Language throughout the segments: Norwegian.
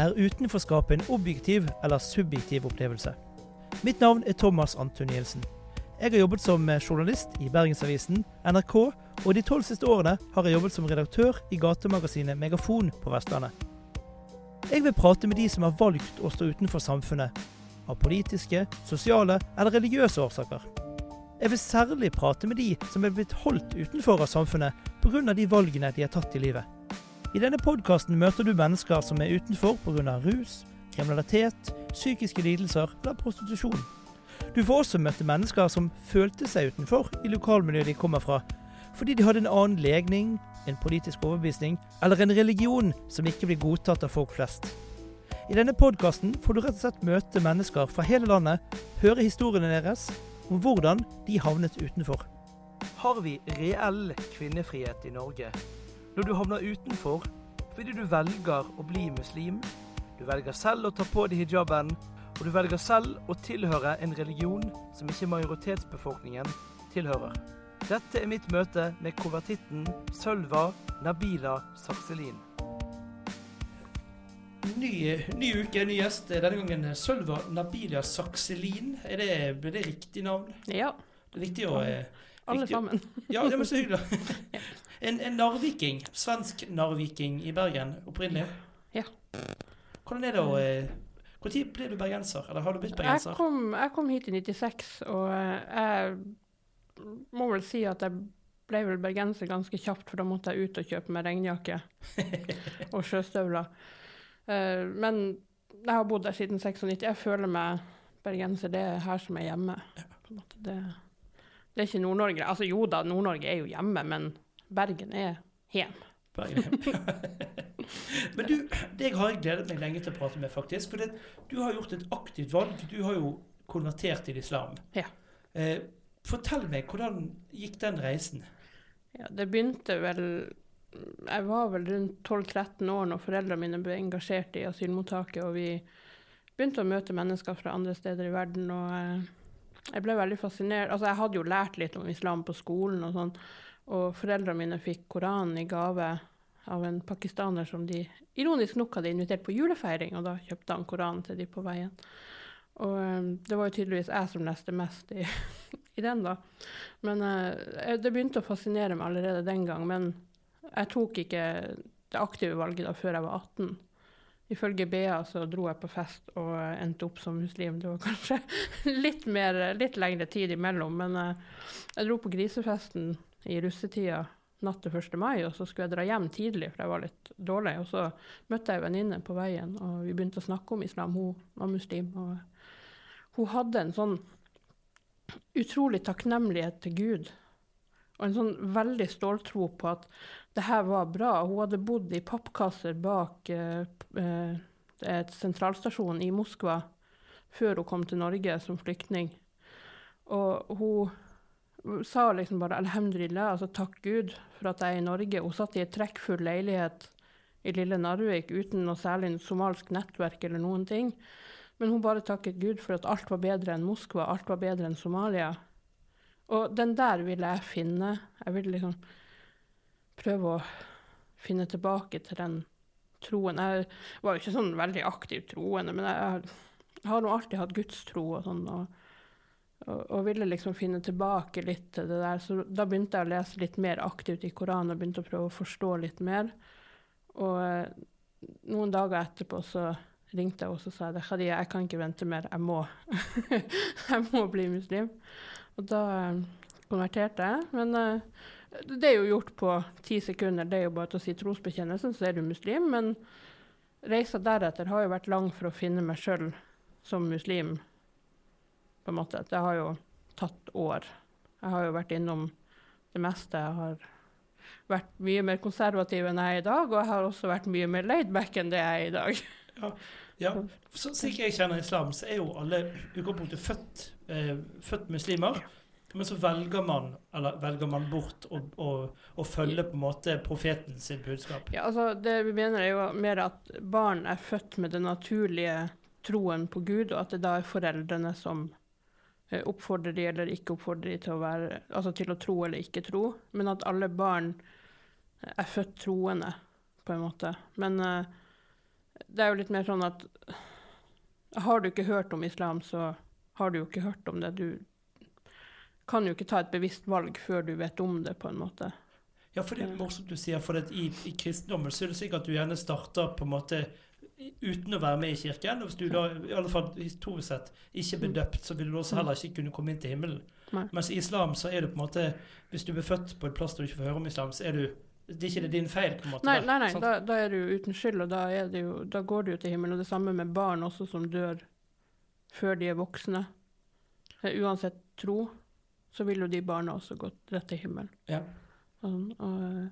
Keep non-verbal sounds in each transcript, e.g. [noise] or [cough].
Er utenforskapet en objektiv eller subjektiv opplevelse? Mitt navn er Thomas Antonielsen. Jeg har jobbet som journalist i Bergensavisen, NRK, og de tolv siste årene har jeg jobbet som redaktør i gatemagasinet Megafon på Vestlandet. Jeg vil prate med de som har valgt å stå utenfor samfunnet, av politiske, sosiale eller religiøse årsaker. Jeg vil særlig prate med de som er blitt holdt utenfor av samfunnet pga. de valgene de har tatt i livet. I denne podkasten møter du mennesker som er utenfor pga. rus, kriminalitet, psykiske lidelser eller prostitusjon. Du får også møte mennesker som følte seg utenfor i lokalmiljøet de kommer fra, fordi de hadde en annen legning, en politisk overbevisning eller en religion som ikke blir godtatt av folk flest. I denne podkasten får du rett og slett møte mennesker fra hele landet, høre historiene deres om hvordan de havnet utenfor. Har vi reell kvinnefrihet i Norge når du havner utenfor fordi du velger å bli muslim, du velger selv å ta på deg hijaben, og du velger selv å tilhøre en religion som ikke majoritetsbefolkningen tilhører. Dette er mitt møte med konvertitten Sølva Nabila Sakselin. Ny, ny, uke, ny gjest. Denne gangen Sølva Nabila Sakselin. Er det, er det riktig navn? Ja. Det er viktig å... Alle viktig, sammen. Ja, det var så hyggelig. [laughs] En, en narviking. Svensk narviking i Bergen opprinnelig. Ja. Hvordan er det å Når ble du bergenser? Eller har du blitt Jeg kom, jeg kom hit i 96, og eh, jeg må vel si at jeg ble vel bergenser ganske kjapt, for da måtte jeg ut og kjøpe meg regnjakke [laughs] og sjøstøvler. Eh, Men jeg har bodd der siden 96. Jeg føler meg bergenser. Det er her som er hjemme. Det, det er ikke Nord-Norge. Altså jo da, Nord-Norge er jo hjemme, men Bergen er hjem. Bergen. [laughs] Men du, deg har jeg gledet meg lenge til å prate med, faktisk. For det, du har gjort et aktivt valg. Du har jo konvertert til islam. Ja. Eh, fortell meg, hvordan gikk den reisen? Ja, det begynte vel Jeg var vel rundt 12-13 år når foreldrene mine ble engasjert i asylmottaket, og vi begynte å møte mennesker fra andre steder i verden. og eh, Jeg ble veldig fascinert. Altså, jeg hadde jo lært litt om islam på skolen, og sånn, og foreldrene mine fikk Koranen i gave av en pakistaner som de ironisk nok hadde invitert på julefeiring, og da kjøpte han Koranen til de på veien. Og eh, det var jo tydeligvis jeg som leste mest i, [laughs] i den, da. Men uh, det begynte å fascinere meg allerede den gang. Men jeg tok ikke det aktive valget da før jeg var 18. Ifølge BA så dro jeg på fest og endte opp som muslim. Det var [laughs] kanskje litt, mer, litt lengre tid imellom, men eh, jeg dro på grisefesten i russetida natt til 1. mai, og så skulle jeg dra hjem tidlig, for jeg var litt dårlig. Og så møtte jeg ei venninne på veien, og vi begynte å snakke om islam. Hun var muslim. og hun hadde en sånn utrolig takknemlighet til Gud. Og en sånn veldig ståltro på at det her var bra. Hun hadde bodd i pappkasser bak eh, eh, et sentralstasjon i Moskva før hun kom til Norge som flyktning. Og hun sa liksom bare 'alhamdulillah', altså takk Gud for at jeg er i Norge. Hun satt i en trekkfull leilighet i lille Narvik uten noe særlig somalsk nettverk eller noen ting. Men hun bare takket Gud for at alt var bedre enn Moskva, alt var bedre enn Somalia. Og den der ville jeg finne. Jeg ville liksom prøve å finne tilbake til den troen. Jeg var jo ikke sånn veldig aktiv troende, men jeg, har nå alltid hatt gudstro og sånn. Og, og, ville liksom finne tilbake litt til det der. Så da begynte jeg å lese litt mer aktivt i Koranen og begynte å prøve å forstå litt mer. Og eh, noen dager etterpå så ringte jeg også og sa jeg Khadija, jeg kan ikke vente mer, jeg må. [laughs] jeg må bli muslim. Og da eh, konverterte jeg. Men uh, det er jo gjort på ti sekunder. Det er jo bare til å si trosbekjennelsen, så er du muslim. Men reisa deretter har jo vært lang for å finne meg sjøl som muslim. På en måte. Det har jo tatt år. Jeg har jo vært innom det meste. Jeg har vært mye mer konservativ enn jeg er i dag, og jeg har også vært mye mer laidback enn det jeg er i dag. Ja, ja. Så, slik jeg kjenner islam, så er jo alle utgangspunktet født, eh, født muslimer. Men så velger man, eller velger man bort å, følge på en måte profeten sitt budskap. Ja, altså Det vi mener, er jo mer at barn er født med den naturlige troen på Gud, og at det da er foreldrene som eh, oppfordrer de eller ikke oppfordrer de til å, være, altså til å tro eller ikke tro. Men at alle barn er født troende, på en måte. Men uh, det er jo litt mer sånn at har du ikke hørt om islam, så har du jo ikke hørt om det. Du kan jo ikke ta et bevisst valg før du vet om det, på en måte. Ja, for det er morsomt du sier, for i, i kristendommen så er det sikkert at du gjerne starter på en måte uten å være med i kirken. Og hvis du da, i alle fall historisk sett, ikke ble døpt, så vil du også heller ikke kunne komme inn til himmelen. Nei. Mens i islam så er det på en måte Hvis du blir født på et plass der du ikke får høre om islam, så er du det er ikke det din feil. på en måte. Nei, nei, nei da, da er du jo uten skyld, og da, det jo, da går du jo til himmelen. Og det samme med barn også, som dør før de er voksne. Eh, Uansett tro, så vil jo de barna også gå rett til himmelen. Ja. Og, og, eh,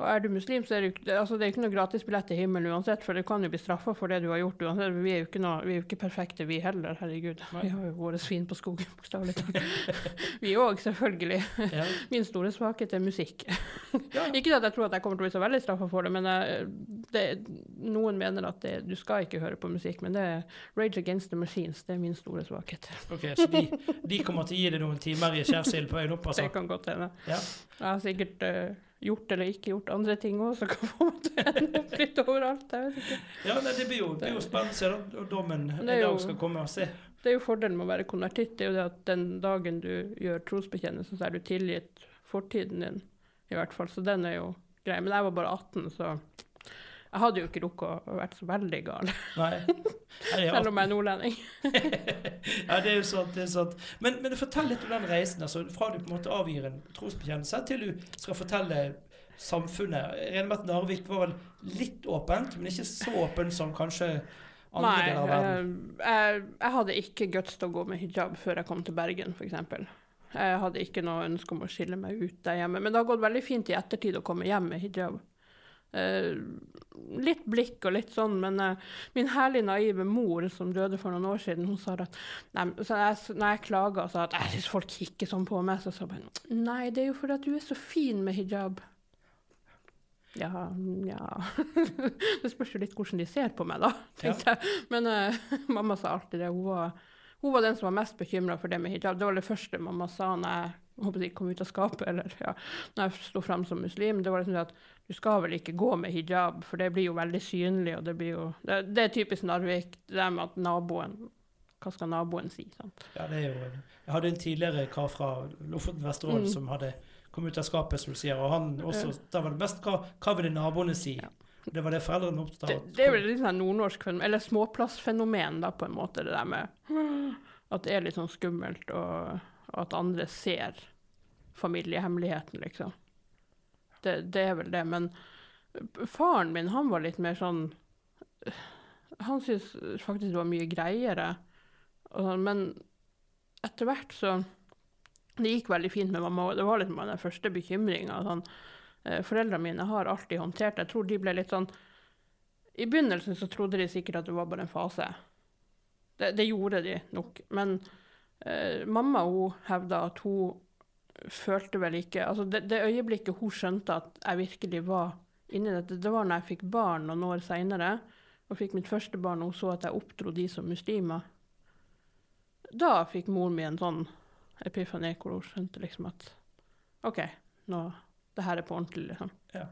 og er du muslim, så er det altså, det er ikke noe gratisbillett til himmelen uansett, for du kan jo bli straffa for det du har gjort uansett. Vi er jo ikke, noe, vi er jo ikke perfekte, vi heller, herregud. Nei. Vi har jo våre svin på skogen, bokstavelig talt. [laughs] vi òg, selvfølgelig. Ja. [laughs] Min store svakhet er musikk. [laughs] Ja. Ikke at jeg tror at jeg kommer til å bli så veldig straffa for det, men jeg, det, noen mener at det, du skal ikke høre på musikk. Men det er Rage Against the Machines. Det er min store svakhet. Ok, Så de, de kommer til å gi deg noen timer i skjærsild på øynene opp? altså? Det kan godt hende. Ja. Jeg har sikkert eh, gjort eller ikke gjort andre ting òg, som kan få meg [laughs] til å ende opp litt overalt. Jeg vet ikke. Ja, nei, Det blir jo, det blir jo spennende å se dommen en dag skal komme. og se. Det er jo fordelen med å være konvertitt. Det er jo det at den dagen du gjør trosbekjennelse, så er du tilgitt fortiden din, i hvert fall. Så den er jo grei. Men jeg var bare 18, så jeg hadde jo ikke rukket å vært så veldig gal, Nei. [laughs] Nei, selv om jeg er nordlending. [laughs] ja, det er jo sant. det er sant. Men, men fortell litt om den reisen. altså Fra du på en måte avgir en trosbekjennelse, til du skal fortelle samfunnet. Jeg regner med at Narvik var vel litt åpent, men ikke så åpen som kanskje andre Nei, deler av verden. Nei, jeg, jeg hadde ikke guts til å gå med hijab før jeg kom til Bergen, f.eks. Jeg hadde ikke noe ønske om å skille meg ut der hjemme. Men det har gått veldig fint i ettertid å komme hjem med hijab. Eh, litt blikk og litt sånn, men uh, min herlig naive mor, som døde for noen år siden, hun sa at nei, så jeg, når jeg klaga og sa at jeg syns folk kikker sånn på meg, så sa hun nei, det er jo fordi at du er så fin med hijab. Ja, ja [laughs] Det spørs jo litt hvordan de ser på meg, da, tenkte jeg. Men uh, [laughs] mamma sa alltid det. Hun var, hun var den som var mest bekymra for det med hijab. Det var det første mamma sa når jeg håper jeg, kom ut av skapet, eller ja, når jeg sto fram som muslim. Det var liksom det at du skal vel ikke gå med hijab, for det blir jo veldig synlig, og det blir jo Det, det er typisk Narvik, det der med at naboen Hva skal naboen si? sant? Ja, det er jo, jeg hadde en tidligere kar fra Lofoten Vesterålen Mm. som hadde kommet ut av skapet, som du sier. Og han også, da var det mest hva, hva ville naboene si? Ja. Det var det foreldrene opptatt Det, av. det er vel litt sånn nordnorsk fenomen, eller småplassfenomen, da, på en måte, det der med at det er litt sånn skummelt, og, og at andre ser familiehemmeligheten, liksom. Det, det er vel det. Men faren min, han var litt mer sånn Han syntes faktisk det var mye greiere. Sånn, men etter hvert så Det gikk veldig fint med mamma, det var liksom den første bekymringa. Sånn, eh, Foreldrene mine har alltid håndtert det. Jeg tror de ble litt sånn I begynnelsen så trodde de sikkert at det var bare en fase. Det, det gjorde de nok. Men eh, mamma hun hevda at hun følte vel ikke Altså det, det øyeblikket hun skjønte at jeg virkelig var inni dette, det var når jeg fikk barn noen år seinere. Og fikk mitt første barn, og hun så at jeg oppdro de som muslimer. Da fikk moren min en sånn epifani hvor hun skjønte liksom at OK, nå det her er på ordentlig, liksom. Ja.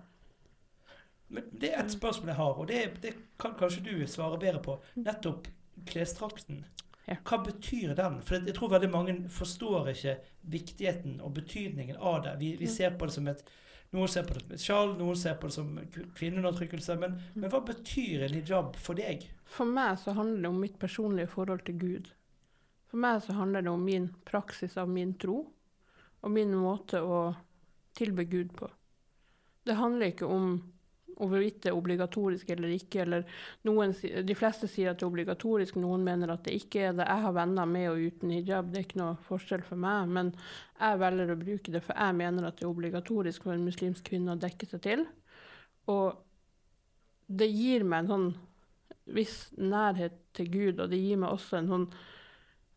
Men det er et spørsmål jeg har, og det, det kan kanskje du svare bedre på. Nettopp klesdrakten. Ja. Hva betyr den? For jeg tror veldig mange forstår ikke viktigheten og betydningen av det. Vi, vi Mm. ser på det som et Noen ser på det som et sjal, noen ser på det som kvinneundertrykkelse. Men, Mm. men hva betyr en hijab for deg? For meg så handler det om mitt personlige forhold til Gud. For meg så handler det om min praksis av min tro, og min måte å tilbe Gud på. Det handler ikke om hvorvidt det er obligatorisk eller ikke. eller noen, De fleste sier at det er obligatorisk, noen mener at det ikke er det. Jeg har venner med og uten hijab, det er ikke noe forskjell for meg. Men jeg velger å bruke det, for jeg mener at det er obligatorisk for en muslimsk kvinne å dekke seg til. Og det gir meg en sånn viss nærhet til Gud, og det gir meg også en sånn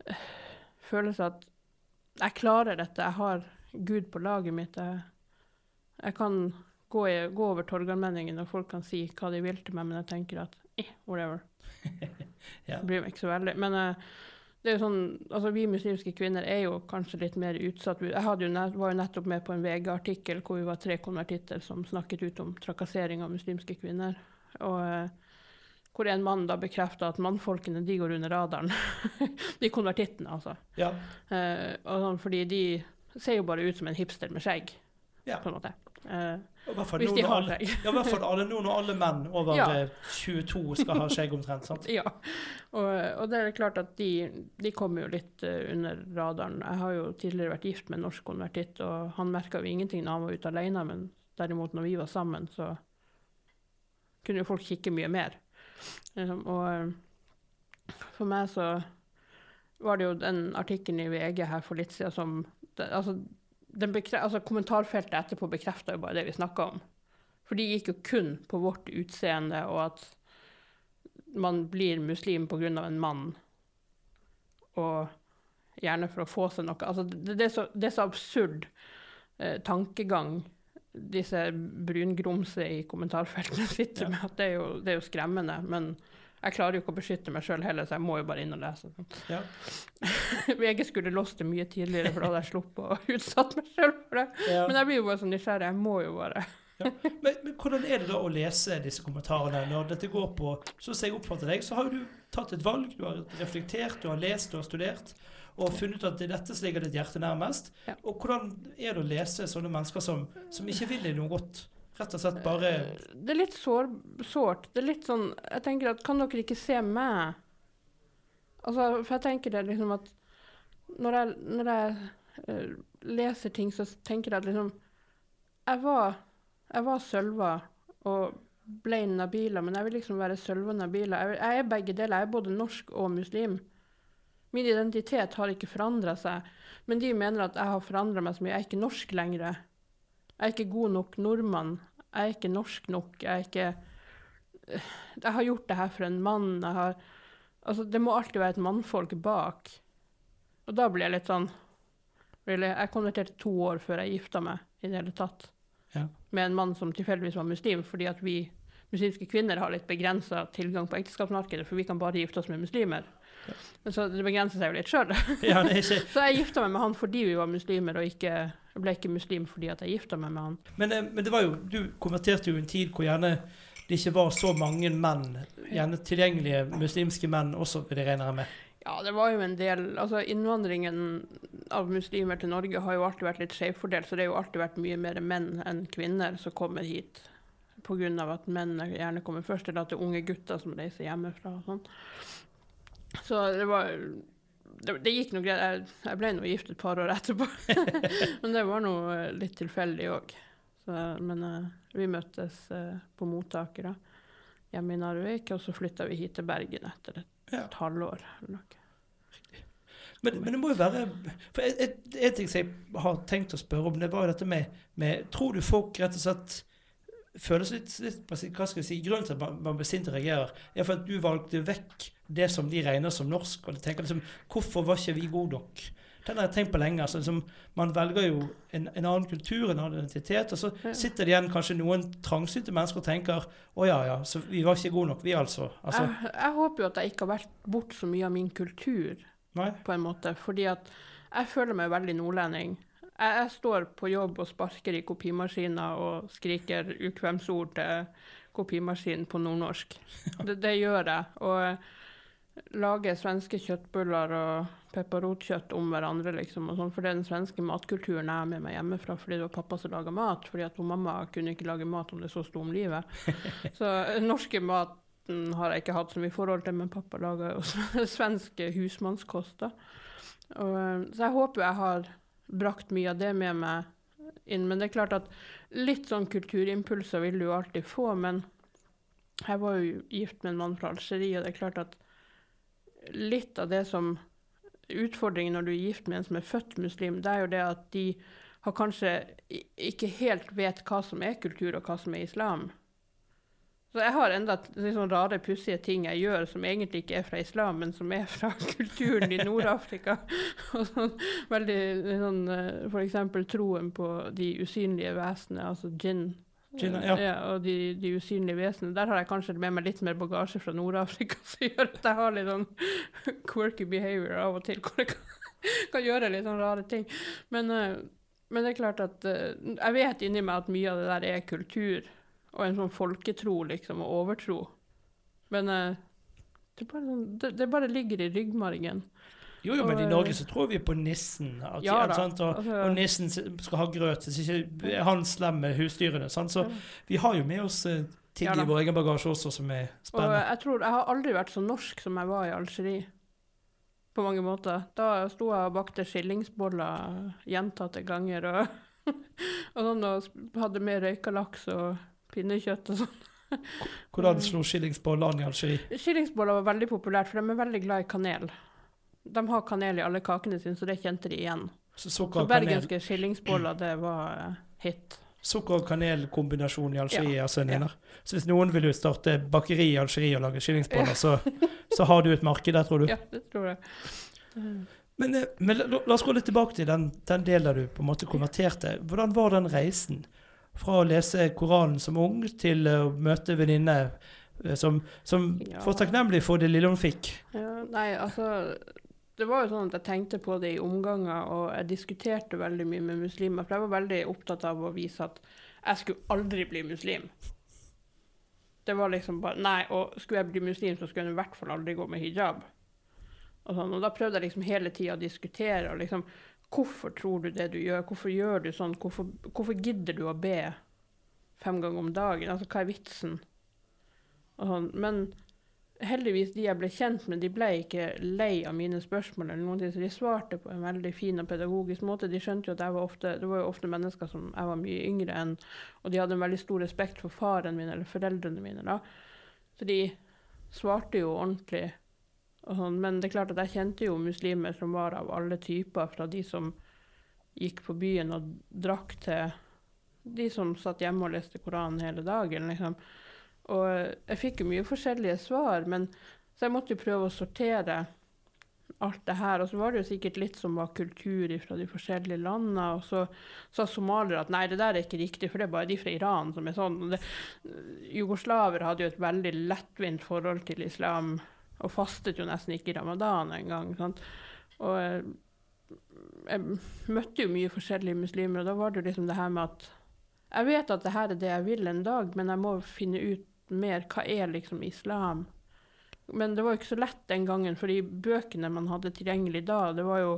eh, følelse at jeg klarer dette, jeg har Gud på laget mitt. Jeg, jeg kan gå, i, gå over Torgallmenningen, og folk kan si hva de vil til meg, men jeg tenker at eh, whatever. [laughs] Ja. Det blir meg ikke så veldig. Men uh, det er jo sånn, altså vi muslimske kvinner er jo kanskje litt mer utsatt. Jeg jo nett, var jo nettopp med på en VG-artikkel hvor vi var tre konvertitter som snakket ut om trakassering av muslimske kvinner. Og uh, hvor en mann da bekrefta at mannfolkene de går under radaren. [laughs] de konvertittene, altså. Ja. Eh, sånn, fordi de ser jo bare ut som en hipster med skjegg, Ja. på en måte. Eh, I hvert fall nå når alle, menn over Ja. eh, 22 skal ha skjegg omtrent. sant? [laughs] Ja, og, og det er klart at de, de kommer jo litt eh, under radaren. Jeg har jo tidligere vært gift med en norsk konvertitt, og han merka jo ingenting når han var ute alene, men derimot når vi var sammen, så kunne jo folk kikke mye mer. Liksom, og eh, for meg så var det jo den artikkelen i VG her for litt siden som det, altså, altså Kommentarfeltet etterpå bekrefta jo bare det vi snakka om. For de gikk jo kun på vårt utseende, og at man blir muslim pga. en mann, og gjerne for å få seg noe. Altså, det, det, er så, det er så absurd eh, tankegang disse brungrumse i kommentarfeltene [laughs] sitter Ja. med, at det er, jo, det er jo skremmende. Men jeg klarer jo ikke å beskytte meg sjøl heller, så jeg må jo bare inn og lese. Ja. [laughs] VG skulle låst det mye tidligere, for da hadde jeg sluppet å utsatt meg sjøl for det. Ja. Men jeg blir jo bare så nysgjerrig. Jeg må jo bare Men, men hvordan er det da å lese disse kommentarene når dette går på Sånn som jeg oppfatter deg, så har du tatt et valg, du har reflektert, du har lest, du har studert, og funnet ut at det er dette som ligger ditt hjerte nærmest. Ja. Og hvordan er det å lese sånne mennesker som, som ikke vil deg noe godt? Rett og slett bare Det er litt sår, sårt. Det er litt sånn Jeg tenker at kan dere ikke se meg? Altså, for jeg tenker det liksom at når jeg, når jeg eh, leser ting, så tenker jeg at liksom Jeg var, jeg var Sølva og ble Nabila, men jeg vil liksom være Sølva Nabila. Jeg, jeg er begge deler. Jeg er både norsk og muslim. Min identitet har ikke forandra seg, men de mener at jeg har forandra meg så mye. Jeg er ikke norsk lenger. Jeg er ikke god nok nordmann. Jeg er ikke norsk nok. Jeg er ikke Jeg har gjort det her for en mann. Jeg har Altså, det må alltid være et mannfolk bak. Og da blir jeg litt sånn really, Jeg konverterte to år før jeg gifta meg i det hele tatt. Ja. Med en mann som tilfeldigvis var muslim, fordi at vi muslimske kvinner har litt begrensa tilgang på ekteskapsmarkedet, for vi kan bare gifte oss med muslimer. Ja. så det begrenser seg jo litt sjøl. ja, [laughs] Så jeg gifta meg med han fordi vi var muslimer, og ikke, jeg ble ikke muslim fordi at jeg gifta meg med han. men, eh, men det var jo, du konverterte jo i en tid hvor gjerne det ikke var så mange menn, gjerne tilgjengelige muslimske menn også, vil jeg regne med. Ja, det var jo en del Altså, innvandringen av muslimer til Norge har jo alltid vært litt skjevfordelt, så det har jo alltid vært mye mer menn enn kvinner som kommer hit. Pga. at menn gjerne kommer først, eller at det er unge gutter som reiser hjemmefra og sånn. Så det var Det, det gikk noe greit. Jeg, jeg ble nå gift et par år etterpå. [laughs] men det var nå eh, litt tilfeldig òg. Men uh, vi møttes uh, på mottaket da, hjemme i Narvik, og så flytta vi hit til Bergen etter et, Ja. et halvår. eller noe. Men, men det må jo være For en ting jeg har tenkt å spørre om, det var jo dette med, med Tror du folk rett og slett føler seg litt, litt hva skal jeg si, Grunnen til at man, man og reagerer, er for at du valgte vekk det som de regner som norsk. Og de tenker liksom Hvorfor var ikke vi gode nok? Den har jeg tenkt på lenge. altså liksom, Man velger jo en, en annen kultur, en annen identitet, og så sitter det igjen kanskje noen trangsynte mennesker og tenker Å ja, ja, så vi var ikke gode nok, vi altså. altså jeg, jeg håper jo at jeg ikke har vært bort så mye av min kultur, nei? på en måte. Fordi at jeg føler meg veldig nordlending. Jeg, jeg står på jobb og sparker i kopimaskiner og skriker ukvemsord til kopimaskinen på nordnorsk. [laughs] Det, det gjør jeg. Og lager svenske kjøttbuller og pepperrotkjøtt om hverandre, liksom. Og sånn, for det er den svenske matkulturen jeg har med meg hjemmefra fordi det var pappa som laga mat. Fordi at hun mamma kunne ikke lage mat om det så sto om livet. [laughs] Så norske maten har jeg ikke hatt så mye forhold til, men pappa laga jo [laughs] svensk husmannskost. eh, så jeg håper jeg har brakt mye av det med meg inn. Men det er klart at litt sånn kulturimpulser vil du alltid få. Men jeg var jo gift med en mann fra Algerie, og det er klart at litt av det som Utfordringen når du er gift med en som er født muslim, det er jo det at de har kanskje ikke helt vet hva som er kultur, og hva som er islam. Så jeg har enda sånn rare, pussige ting jeg gjør som egentlig ikke er fra islam, men som er fra [laughs] kulturen i Nord-Afrika. [laughs] Sånn, veldig sånn, eh, For eksempel troen på de usynlige vesenene, altså djinn. Djinn, ja. og de, de usynlige vesenene. Der har jeg kanskje med meg litt mer bagasje fra Nord-Afrika [laughs] som gjør at jeg har litt sånn quirky behavior av og til, hvor jeg kan, kan gjøre litt sånn rare ting. Men, eh, men det er klart at eh, jeg vet inni meg at mye av det der er kultur og en sånn folketro, liksom, og overtro. Men eh, det, bare, sånn- det, det bare ligger i ryggmargen. Jo, jo, men i Norge så tror vi på nissen. At, Ja sant? Og, og nissen skal ha grøt, så ikke han slem med husdyrene. Sant? Så vi har jo med oss eh, ting Ja i vår egen bagasje også som er Og spennende. jeg tror Jeg har aldri vært så norsk som jeg var i Algerie. På mange måter. Da sto jeg og bakte skillingsboller gjentatte ganger. Og, [laughs] og sånn, og hadde med røyka laks og pinnekjøtt og sånn. Hvordan slo skillingsboll an i Algerie? Skillingsboller var veldig populært, for de er veldig glad i kanel. De har kanel i alle kakene sine, så det kjente de igjen. Så bergenske skillingsboller, det var eh, hit. sukker og kanelkombinasjon i Algerie, Ja, altså en vinner. Så hvis noen vil starte bakeri i Algerie og lage skillingsboller, så, så har du et marked der, tror du? Ja, det tror jeg. Men, eh, men la, la oss gå litt tilbake til den, den delen der du på en måte konverterte. Hvordan var den reisen? Fra å lese Koranen som ung til å møte venninne eh, som, som Ja. var takknemlig for det lille hun fikk. Ja, nei, altså Det var jo sånn at jeg tenkte på det i omganger, og jeg diskuterte veldig mye med muslimer. For jeg var veldig opptatt av å vise at jeg skulle aldri bli muslim. Det var liksom bare Nei, og skulle jeg bli muslim, så skulle jeg i hvert fall aldri gå med hijab. Og, sånn, og da prøvde jeg liksom hele tida å diskutere. og liksom, Hvorfor tror du det du gjør? Hvorfor gjør du sånn? Hvorfor, hvorfor gidder du å be fem ganger om dagen? Altså, hva er vitsen? Og sånn. Men heldigvis, de jeg ble kjent med, de ble ikke lei av mine spørsmål, eller noen ting, så de svarte på en veldig fin og pedagogisk måte. De skjønte jo at jeg var ofte, det var jo ofte mennesker som jeg var mye yngre enn, og de hadde en veldig stor respekt for faren min eller foreldrene mine. da. Så de svarte jo ordentlig. Sånn. Men det er klart at jeg kjente jo muslimer som var av alle typer, fra de som gikk på byen og drakk, til de som satt hjemme og leste Koranen hele dagen. liksom. Og jeg fikk jo mye forskjellige svar, men så jeg måtte jo prøve å sortere alt det her. Og så var det jo sikkert litt som var kultur fra de forskjellige landene. Og så sa somaliere at nei, det der er ikke riktig, for det er bare de fra Iran som er sånn. Og det, Jugoslaver hadde jo et veldig lettvint forhold til islam, og fastet jo nesten ikke i ramadan engang. Og jeg, jeg møtte jo mye forskjellige muslimer, og da var det jo liksom det her med at jeg vet at det her er det jeg vil en dag, men jeg må finne ut mer hva er liksom islam. Men det var jo ikke så lett den gangen, for de bøkene man hadde tilgjengelig da, det var jo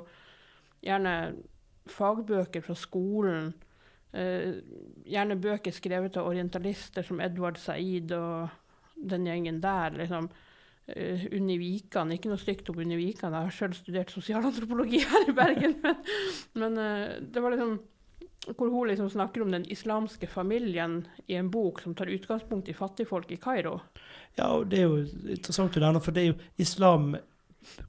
gjerne fagbøker fra skolen. Eh, gjerne bøker skrevet av orientalister som Edward Said og den gjengen der. liksom. Uh, Unni Vikan, ikke noe stygt om Unni Vikan, jeg har selv studert sosialantropologi her i Bergen, [laughs] men, men eh, det var liksom hvor hun liksom snakker om den islamske familien i en bok som tar utgangspunkt i fattigfolk i Kairo. Ja, og det er jo interessant du nevner, for det er jo islam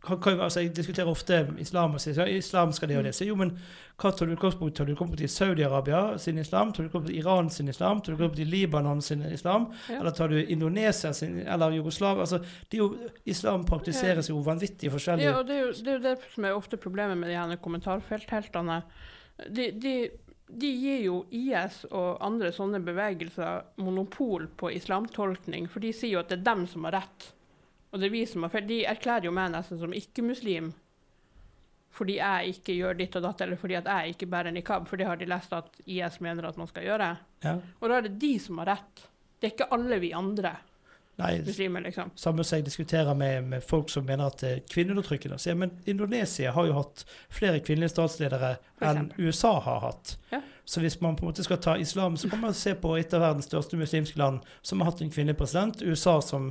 altså Jeg diskuterer ofte islam og sier islam skal det og det. Så jo, men hva tar du utgangspunkt i? Tar du utgangspunkt i Saudi-Arabia sin islam? Tar du utgangspunkt i Iran sin islam? Tar du utgangspunkt i Libanon sin islam? Ja. Eller tar du Indonesia sin, eller Jugoslav? Altså, det er jo, islam praktiseres jo vanvittig forskjellig. Ja, og det er, jo, det er jo det som er ofte problemet med de her kommentarfeltheltene. De, de, de gir jo IS og andre sånne bevegelser monopol på islamtolkning, for de sier jo at det er dem som har rett. Og det er vi som har feil. De erklærer jo meg nesten som ikke-muslim fordi jeg ikke gjør ditt og datt, eller fordi at jeg ikke bærer nikab, for det har de lest at IS mener at man skal gjøre. Ja. Og da er det de som har rett. Det er ikke alle vi andre Nei, muslimer, liksom. samme som jeg diskuterer med, med folk som mener at det er kvinneundertrykkende. Ja, men Indonesia har jo hatt flere kvinnelige statsledere enn. USA har hatt. Ja. Så hvis man på en måte skal ta islam, så kan man se på et av verdens største muslimske land som har hatt en kvinnelig president. USA som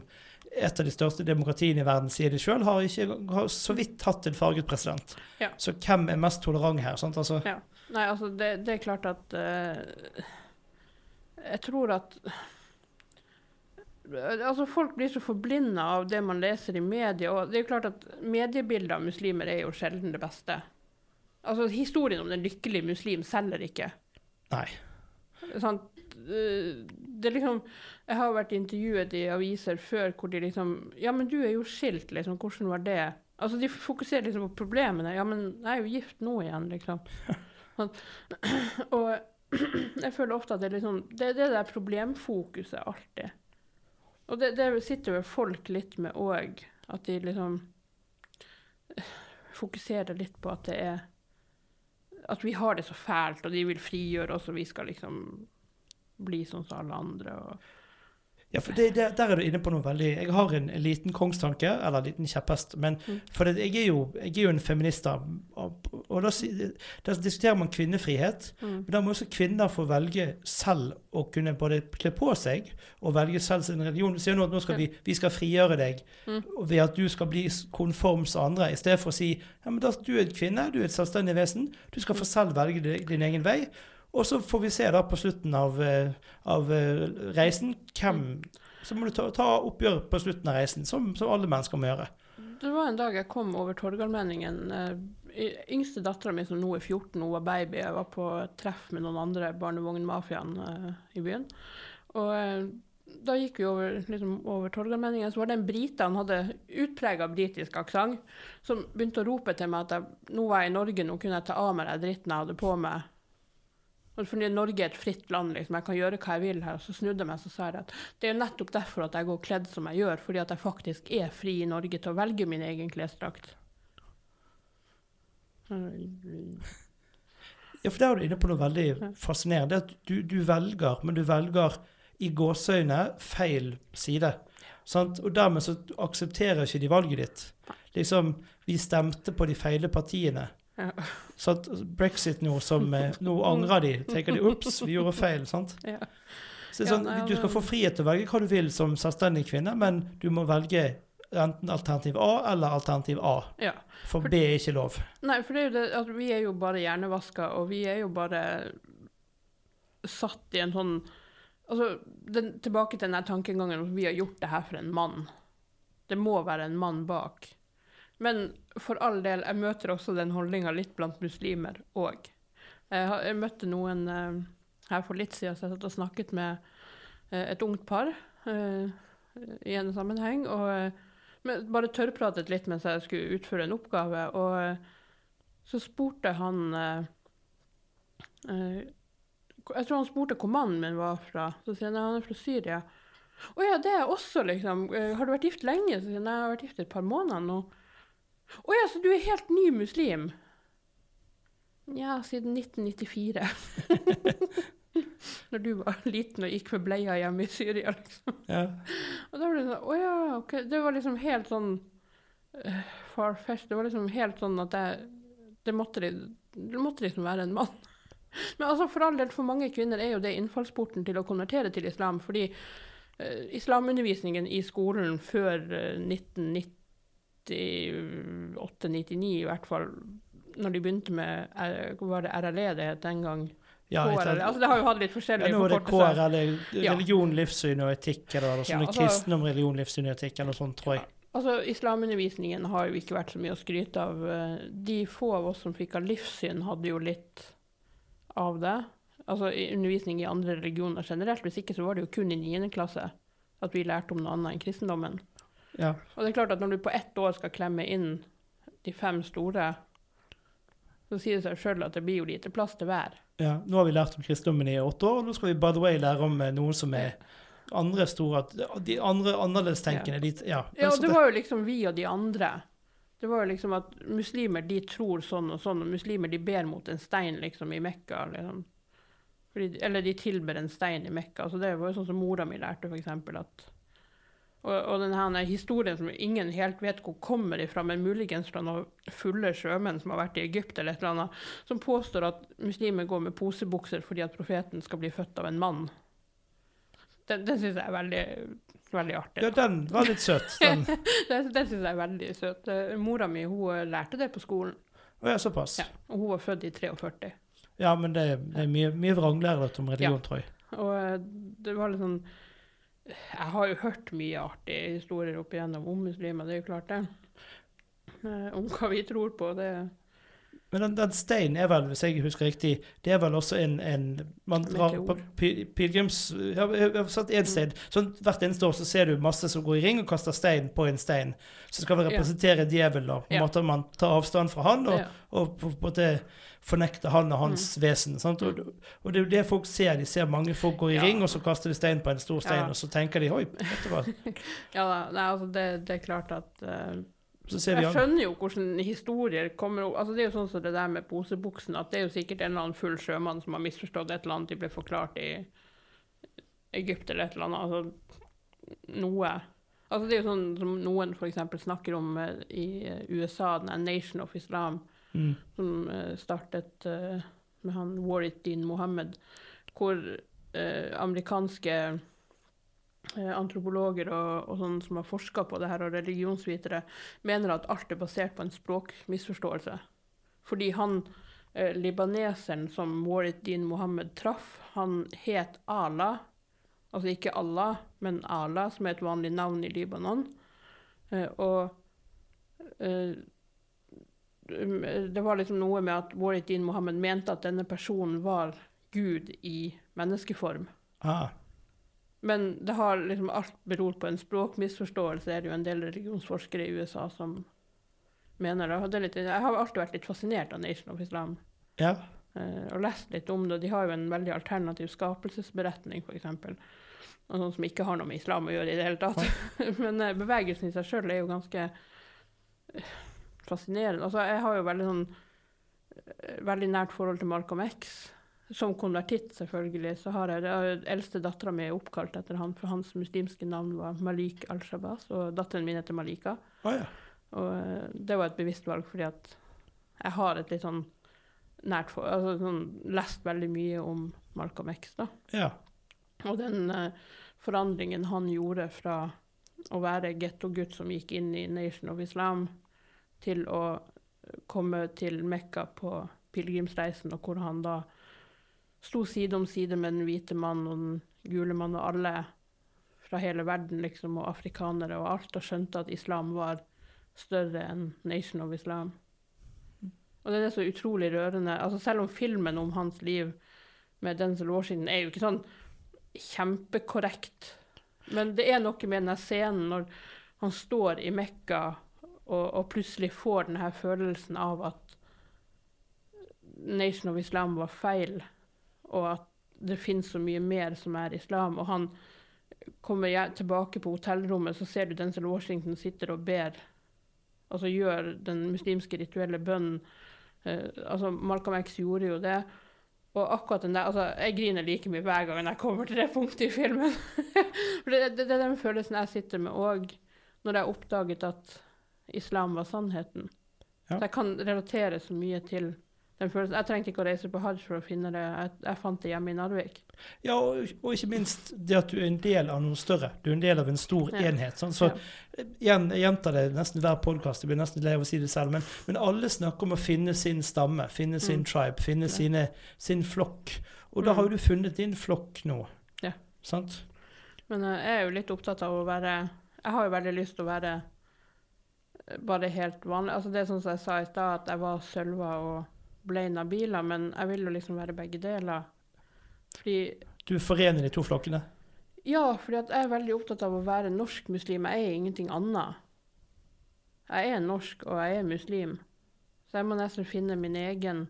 et av de største demokratiene i verden, sier de sjøl, har har så vidt hatt en farget president. Ja. Så hvem er mest tolerant her? Sant? Altså, Ja. Nei, altså, det, det er klart at uh, Jeg tror at Altså, folk blir så forblinda av det man leser i media, og det er jo klart at mediebildet av muslimer er jo sjelden det beste. Altså, historien om den lykkelige muslim selger ikke. Nei. Eh, Det er liksom Jeg har vært intervjuet i aviser før hvor de liksom Ja, men du er jo skilt, liksom. Hvordan var det? Altså, de fokuserer liksom på problemene. Ja, men jeg er jo gift nå igjen, liksom. [laughs] Sånn. Og [clears throat] jeg føler ofte at det er liksom Det er det der problemfokuset alltid. Og det, det sitter vel folk litt med òg. At de liksom fokuserer litt på at det er At vi har det så fælt, og de vil frigjøre oss, og vi skal liksom bli sånn som alle andre. Og, Ja, for det, det, Der er du inne på noe veldig Jeg har en, en liten kongstanke, eller en liten kjepphest. Men Mm. for det, jeg, er jo, jeg er jo en feminist, av, og da, da diskuterer man kvinnefrihet. Mm. Men da må også kvinner få velge selv å kunne både kle på seg og velge selv sin religion. Sier nå at nå skal vi, vi skal frigjøre deg Mm. ved at du skal bli konforms andre, i stedet for å si ja, men da, du er en kvinne, du er et selvstendig vesen, du skal få selv velge di- din egen vei. Og så får vi se da på slutten av, eh, av eh, reisen hvem Så må du ta, ta oppgjør på slutten av reisen, som, som alle mennesker må gjøre. Det var en dag jeg kom over Torgallmenningen. Yngste dattera mi som nå er 14, hun var baby. Jeg var på treff med noen andre barnevognmafiaen uh, i byen. Og uh, da gikk vi over, liksom, over Torgallmenningen, så var det en brite, han hadde utprega britisk aksent, som begynte å rope til meg at jeg, nå var jeg i Norge, nå kunne jeg ta av meg den dritten jeg hadde på meg. Og Fordi Norge er et fritt land, liksom. jeg kan gjøre hva jeg vil her. Og så snudde jeg meg så sa jeg at det er nettopp derfor at jeg går kledd som jeg gjør, fordi at jeg faktisk er fri i Norge til å velge min egen klesdrakt. Ja, for der er du inne på noe veldig fascinerende. Er at du, du velger, men du velger i gåseøyne feil side. Sant? Og dermed så aksepterer ikke de valget ditt. Liksom, vi stemte på de feile partiene. Ja. Sant? Brexit nå som eh, Nå angrer de. Tenker de ops, vi gjorde feil. sant? [laughs] Ja. Så det er sånn, Du skal få frihet til å velge hva du vil som selvstendig kvinne, men du må velge enten alternativ A eller alternativ A. ja. For For- B er ikke lov. Nei, for det er jo det altså, vi er jo bare hjernevaska, og vi er jo bare satt i en sånn Altså, den, tilbake til den tankegangen om at vi har gjort det her for en mann. Det må være en mann bak. Men for all del, jeg møter også den holdninga litt blant muslimer òg. Jeg, jeg møtte noen eh, her for litt siden, så jeg satt og snakket med eh, et ungt par eh, i en sammenheng. og men bare tørrpratet litt mens jeg skulle utføre en oppgave. Og eh, så spurte han eh, eh, Jeg tror han spurte hvor mannen min var fra. Så sier han at han er fra Syria. Å ja, det er jeg også, liksom. Har du vært gift lenge? Så sier han at jeg har vært gift et par måneder nå. Å ja, så du er helt ny muslim? Ja, siden 1994. [laughs] Når du var [laughs] liten og gikk med bleia hjemme i Syria, liksom. Ja. Og da ble det sånn Å ja, OK. Det var liksom helt sånn uh, far-fetched. Det var liksom helt sånn at jeg Det måtte, det måtte liksom være en mann. [laughs] Men altså, for all del, for mange kvinner er jo det innfallsporten til å konvertere til islam. Fordi uh, islamundervisningen i skolen før uh, 1998-99 i hvert fall, når de begynte med eh, var det RLE det het den gang? Ja, KRL. Altså, det har jo hatt litt ja, forskjellige nå er det. KRL, Ja. religion, livssyn og etikk, eller noe sånt. Ja, altså- kristendom, religion, livssyn og etikk, eller noe sånt, tror jeg. Altså, Islamundervisningen har jo ikke vært så mye å skryte av. De få av oss som fikk av livssyn, hadde jo litt av det. Altså undervisning i andre religioner generelt. Hvis ikke så var det jo kun i 9. klasse at vi lærte om noe annet enn kristendommen. Ja. Og det er klart at når du på ett år skal klemme inn de fem store, så sier det seg sjøl at det blir jo lite plass til hver. ja. Nå har vi lært om kristendommen i åtte år, og nå skal vi by the way lære om eh, noen som er andre store De andre annerledestenkende. de- Ja. Ja, det var jo liksom vi og de andre. Det var jo liksom at muslimer de tror sånn og sånn, og muslimer de ber mot en stein liksom i Mekka. Liksom. Fordi, eller de tilber en stein i Mekka. Så det var jo sånn som mora mi lærte, eksempel. At, og, og denne historien som ingen helt vet hvor kommer ifra, men muligens fra noen fulle sjømenn som har vært i Egypt eller et eller annet, som påstår at muslimer går med posebukser fordi at profeten skal bli født av en mann. Den, den syns jeg er veldig, veldig artig. ja, den var litt søt. Den. [laughs] Den, den syns jeg er veldig søt. Mora mi hun eh, lærte det på skolen, Å ja, såpass. ja. og hun var født i 43. Ja, men det, det er mye, mye vranglære om religion, Ja. tror jeg. Og eh, det var litt sånn Jeg har jo hørt mye artige historier opp igjennom om muslimer, det er jo klart det. Eh, Om hva vi tror på, det Men den, den steinen er vel, hvis jeg husker riktig, det er vel også en, en Man drar på pilegrims... Ja, jeg har satt ett stein. Sånn, hvert eneste år så ser du masse som går i ring og kaster stein på en stein. Så skal vi Ja. representere djevelen, og På en Ja. måte man tar avstand fra han, og, ja. og på en måte fornekter han og hans vesen. Sant? Og, og det er jo det folk ser. De ser mange folk går i Ja. ring, og så kaster de stein på en stor stein, Ja. og så tenker de oi, vet du hva. [laughs] ja da, nei, altså det, det er klart at uh, Så ser Jeg skjønner jo hvordan historier kommer opp. Altså, det er jo sånn som det der med posebuksen, at det er jo sikkert en eller annen full sjømann som har misforstått et eller annet de ble forklart i Egypt eller et eller annet. Altså, noe. Altså det er jo sånn som noen f.eks. snakker om eh, i eh, USA, den er Nation of Islam, Mm. som eh, startet eh, med han Waridin Mohammed, hvor eh, amerikanske antropologer og, og sånne som har forska på det her, og religionsvitere, mener at alt er basert på en språkmisforståelse. Fordi han, eh, libaneseren som Waridin Mohammed traff, han het Allah. Altså ikke Allah, men Allah, som er et vanlig navn i Libanon. Eh, og eh, det var liksom noe med at Waridin Mohammed mente at denne personen var Gud i menneskeform. Ah. Men det har liksom alt beror på en språkmisforståelse. Det er jo en del religionsforskere i USA som mener det. Det litt, jeg har alltid vært litt fascinert av Nation of Islam Ja. eh, og lest litt om det. De har jo en veldig alternativ skapelsesberetning, f.eks. Sånn som ikke har noe med islam å gjøre i det hele tatt. [laughs] Men eh, bevegelsen i seg sjøl er jo ganske eh, fascinerende. Altså, jeg har jo veldig sånn eh, veldig nært forhold til Malcolm X. Som konvertitt, selvfølgelig, så har jeg det. Eldste dattera mi er oppkalt etter han, for hans muslimske navn var Malik al-Shabazz, og datteren min heter Malika. Oh, ja. Og eh, det var et bevisst valg, fordi at jeg har et litt sånn nært for, altså sånn, lest veldig mye om Malcolm X, da. ja. Og den uh, forandringen han gjorde fra å være gettogutt som gikk inn i Nation of Islam, til å komme til Mekka på pilegrimsreisen, og hvor han da sto side om side med den hvite mann og den gule mann og alle fra hele verden, liksom, og afrikanere og alt, og skjønte at islam var større enn Nation of Islam. Og det er så utrolig rørende. Altså Selv om filmen om hans liv med Denzel Washington er jo ikke sånn kjempekorrekt, men det er noe med denne scenen når han står i Mekka og, og plutselig får denne følelsen av at Nation of Islam var feil, og at det finnes så mye mer som er islam. Og han kommer tilbake på hotellrommet, så ser du Denzel Washington sitter og ber. Altså gjør den muslimske rituelle bønnen. Uh, altså Malcolm X gjorde jo det. Og akkurat den der, altså Jeg griner like mye hver gang jeg kommer til det punktet i filmen. [laughs] For det, det, det er den følelsen jeg sitter med òg, når jeg har oppdaget at islam var sannheten. Ja. Så jeg kan relatere så mye til den følelsen. Jeg trengte ikke å reise på hajj for å finne det. Jeg, jeg fant det hjemme i Narvik. Ja, og, og ikke minst det at du er en del av noe større. Du er en del av en stor Ja. enhet. Sånn, så Ja. igjen, jeg gjentar det nesten hver podkast, jeg blir nesten lei av å si det selv, men, men alle snakker om å finne sin stamme, finne sin Mm. tribe, finne sine, sin flokk. Og da Mm. har jo du funnet din flokk nå. Ja. Sant? Men eh, jeg er jo litt opptatt av å være Jeg har jo veldig lyst til å være bare helt vanlig. Altså Det er sånn som jeg sa i stad, at jeg var Sølva og ble Nabila, men jeg vil jo liksom være begge deler. Fordi Du forener de to flokkene. Ja, fordi at jeg er veldig opptatt av å være norsk muslim. Jeg er ingenting annet. Jeg er norsk, og jeg er muslim. Så jeg må nesten finne min egen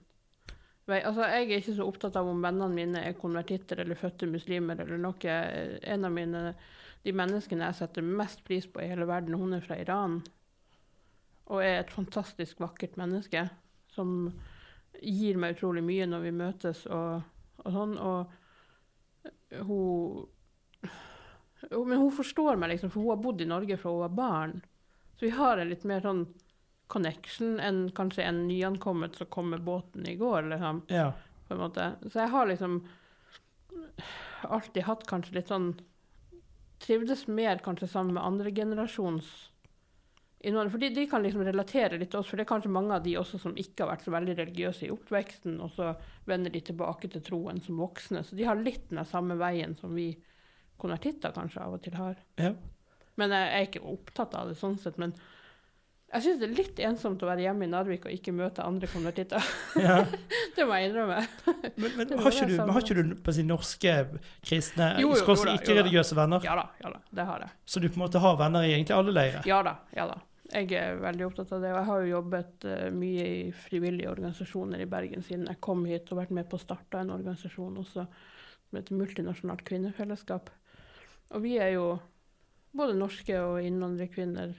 vei. Altså, jeg er ikke så opptatt av om vennene mine er konvertitter eller fødte muslimer eller noe. En av mine, de menneskene jeg setter mest pris på i hele verden, hun er fra Iran. Og er et fantastisk vakkert menneske som gir meg utrolig mye når vi møtes og, og sånn. Og hun Men hun forstår meg, liksom, for hun har bodd i Norge fra hun var barn. Så vi har en litt mer sånn connection enn kanskje en nyankommet som kom med båten i går, liksom, Ja. på en måte. Så jeg har liksom alltid hatt kanskje litt sånn Trivdes mer kanskje sammen med andregenerasjons innvandrere. For de, de kan liksom relatere litt til oss, for det er kanskje mange av de også som ikke har vært så veldig religiøse i oppveksten, og så vender de tilbake til troen som voksne. Så de har litt den samme veien som vi konvertitter kanskje av og til har. ja. Men jeg er ikke opptatt av det sånn sett. Men jeg syns det er litt ensomt å være hjemme i Narvik og ikke møte andre konvertitter. ja. [laughs] det må jeg innrømme. Men, men [laughs] har ikke du, har ikke du på si, norske kristne, ikke-religiøse venner? Ja da, ja da, det har jeg. Så du på en måte har venner i egentlig alle leirer? Ja da, ja da. Jeg er veldig opptatt av det. Og jeg har jo jobbet eh, mye i frivillige organisasjoner i Bergen siden jeg kom hit, og vært med på å starte en organisasjon også som heter Multinasjonalt kvinnefellesskap. Og vi er jo både norske og innvandrerkvinner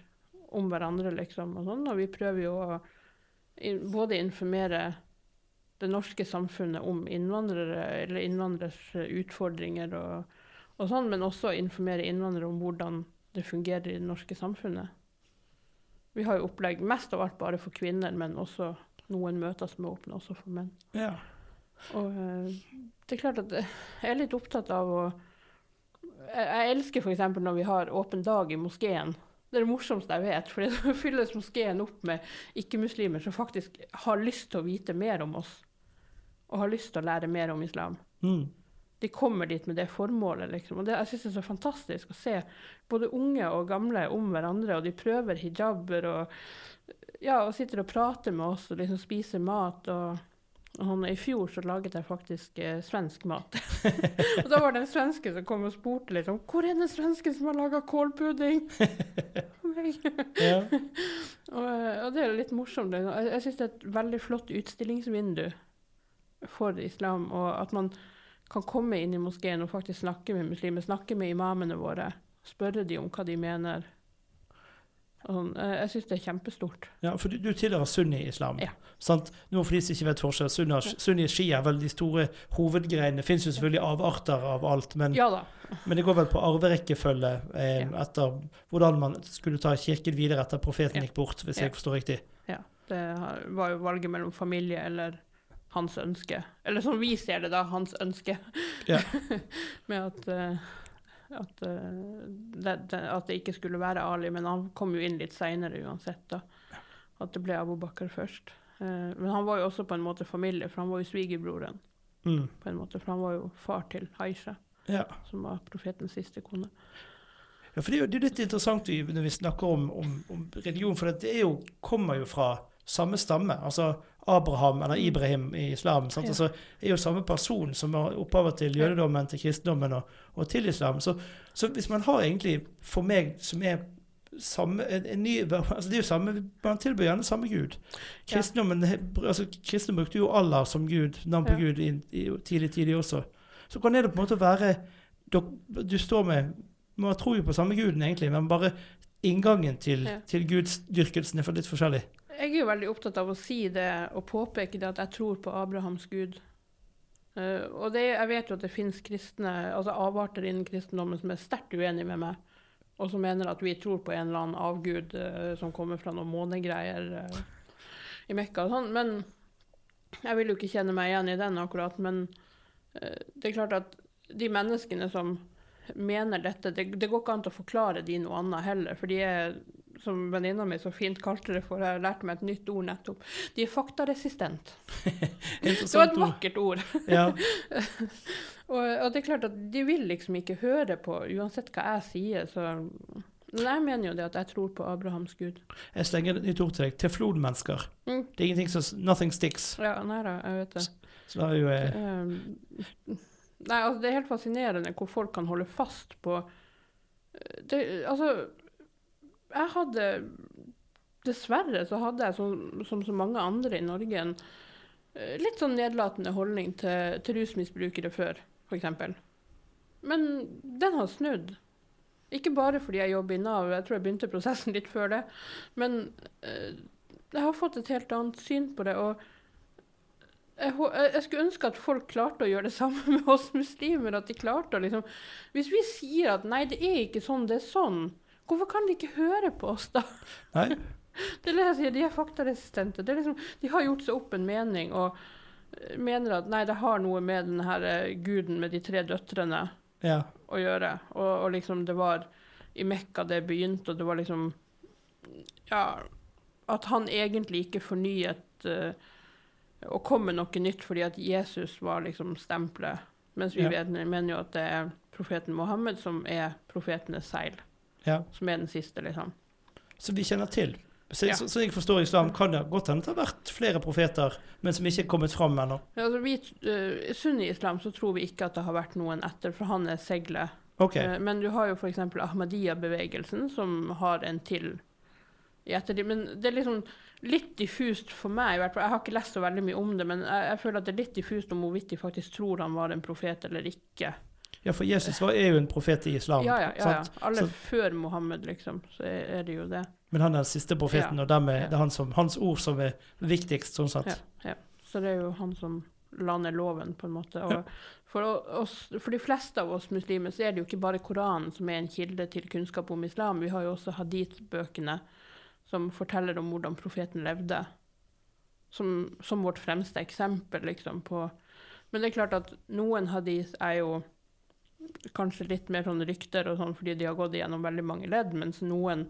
om hverandre, liksom, og sånn. Og vi prøver jo å både informere det norske samfunnet om innvandrere, eller innvandrers utfordringer, og, og sånn, men også informere innvandrere om hvordan det fungerer i det norske samfunnet. Vi har jo opplegg mest av alt bare for kvinner, men også noen møter som er åpne også for menn. Ja. Og eh, det er klart at jeg er litt opptatt av å Jeg, jeg elsker f.eks. når vi har åpen dag i moskeen. Det er det morsomste jeg vet, for [laughs] da fylles moskeen opp med ikke-muslimer som faktisk har lyst til å vite mer om oss, og har lyst til å lære mer om islam. Mm. De kommer dit med det formålet, liksom. Og det, jeg syns det er så fantastisk å se både unge og gamle om hverandre, og de prøver hijaber og ja, og sitter og prater med oss og liksom spiser mat. og og I fjor så laget jeg faktisk eh, svensk mat. [laughs] og da var det en svenske som kom og spurte liksom, hvor er den svensken som har laga kålpudding. [laughs] Og, og det er litt morsomt. Jeg, jeg syns det er et veldig flott utstillingsvindu for islam. Og at man kan komme inn i moskeen og faktisk snakke med muslimer, snakke med imamene våre. Spørre de om hva de mener. Sånn. Eh, Jeg syns det er kjempestort. ja, for du, du tilhører sunni-islam. Ja. Sant? Nå for de som ikke vet forskjell, sunni, sunni shia, er vel de store hovedgreiene. Det fins jo selvfølgelig avarter av alt, men, Ja men det går vel på arverekkefølge eh, Ja. etter hvordan man skulle ta kirken videre etter profeten gikk bort, hvis jeg forstår riktig. Ja, det var jo valget mellom familie eller hans ønske. Eller som vi ser det, da, hans ønske. Ja. [laughs] Med at, eh, at, eh, det, at det ikke skulle være Ali, men han kom jo inn litt seinere uansett. da. At det ble Abu Bakar først. Eh, men han var jo også på en måte familie, for han var jo svigerbroren. Mm. på en måte, For han var jo far til Aisha, Ja. som var profetens siste kone. Ja, for Det er jo det er litt interessant når vi snakker om, om, om religion, for det er jo, kommer jo fra samme stamme. Altså Abraham, eller Ibrahim i islam, sant? Ja. Altså, er jo samme person som har opphavet til jødedommen, til kristendommen og, og til islam. Så, så hvis man har egentlig, for meg som er samme, en, en ny, altså det er jo samme, Man tilbyr gjerne samme gud. Ja. Kristendommen, altså Kristne brukte jo Allah som gud, navn på Ja. Gud, i, i tidlig tidlig også. Så kan det på en måte være du, Du står med Man tror jo på samme guden, egentlig, men bare inngangen til, Ja. til gudsdyrkelsen er for litt forskjellig. Jeg er jo veldig opptatt av å si det og påpeke det at jeg tror på Abrahams gud. Uh, og det, jeg vet jo at det finnes kristne, altså avarter innen kristendommen som er sterkt uenige med meg, og som mener at vi tror på en eller annen avgud uh, som kommer fra noen månegreier uh, i Mekka og sånn. Men jeg vil jo ikke kjenne meg igjen i den akkurat. Men det er klart at de menneskene som mener dette, det, det går ikke an å forklare de noe annet heller, for de er som venninna mi så fint kalte det for, jeg lærte meg et nytt ord nettopp. De er faktaresistent. [laughs] Det var et vakkert ord. Ja, [laughs] Og, og det er klart at de vil liksom ikke høre på, uansett hva jeg sier, så Men jeg mener jo det at jeg tror på Abrahams gud. jeg slenger et nytt ord til deg. Teflonmennesker. Mm. Det er ingenting som Nothing sticks. Ja, nei da, jeg vet det. Så da er jo eh, Um, nei, altså det er helt fascinerende hvor folk kan holde fast på det, Altså, jeg hadde Dessverre så hadde jeg, som, som så mange andre i Norge, en eh, litt sånn nedlatende holdning til, til rusmisbrukere før, f.eks. Men den har snudd. Ikke bare fordi jeg jobber i Nav, jeg tror jeg begynte prosessen litt før det. Men eh, jeg har fått et helt annet syn på det. og jeg, jeg skulle ønske at folk klarte å gjøre det [laughs] samme med oss muslimer. At de klarte å liksom Hvis vi sier at nei, det er ikke sånn, det er sånn, hvorfor kan de ikke høre på oss da? Nei. [laughs] Det er det jeg sier, de er faktaresistente. Det er liksom, de har gjort seg opp en mening og eh, mener at nei, det har noe med den her eh, guden med de tre døtrene Ja. å gjøre. Og, og liksom det var i Mekka det begynte, og det var liksom Ja, at han egentlig ikke fornyet uh, og kom med noe nytt fordi at Jesus var liksom stempelet. Mens vi Ja. mener jo at det er profeten Mohammed som er profetenes seil. Ja. Som er den siste, liksom. Som vi kjenner til. Så, Ja. så, så jeg forstår islam, kan det godt hende det har vært flere profeter, men som ikke er kommet fram ennå. Ja, Altså, vi, uh, Sunni-islam så tror vi ikke at det har vært noen etter, for han er seglet. Okay. Uh, Men du har jo f.eks. Ahmadiyya-bevegelsen, som har en til i ettertid. Men det er liksom litt diffust for meg. Jeg har ikke lest så veldig mye om det, men jeg, jeg føler at det er litt diffust om hvorvidt de faktisk tror han var en profet eller ikke. Ja, for Jesus var, er jo en profet i islam. Ja, ja, ja. ja. Alle Så- før Mohammed, liksom, så er det jo det. Men han er den siste profeten, og dermed det er han som, hans ord som er viktigst, sånn sett. Ja, ja. Så det er jo han som lander loven, på en måte. Og for, oss, for de fleste av oss muslimer så er det jo ikke bare Koranen som er en kilde til kunnskap om islam. Vi har jo også hadith-bøkene som forteller om hvordan profeten levde, som, som vårt fremste eksempel, liksom, på Men det er klart at noen hadith er jo kanskje litt mer sånn rykter og sånn fordi de har gått igjennom veldig mange ledd, mens noen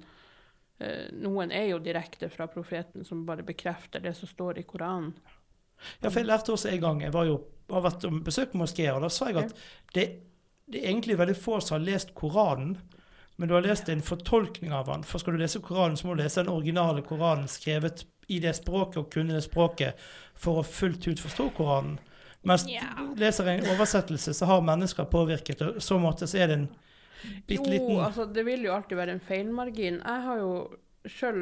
Eh, noen er jo direkte fra profeten, som bare bekrefter det som står i Koranen. Ja, for jeg lærte også en gang Jeg var jo, har vært og besøkt moskeer, og da sa jeg at det, det, er egentlig veldig få som har lest Koranen, men du har lest en fortolkning av den. For skal du lese Koranen, så må du lese den originale Koranen skrevet i det språket og kunne det språket for å fullt ut forstå Koranen. Mens yeah. leser en oversettelse, så har mennesker påvirket, og så måte så er det en bitte liten Jo, altså, det vil jo alltid være en feilmargin. Jeg har jo sjøl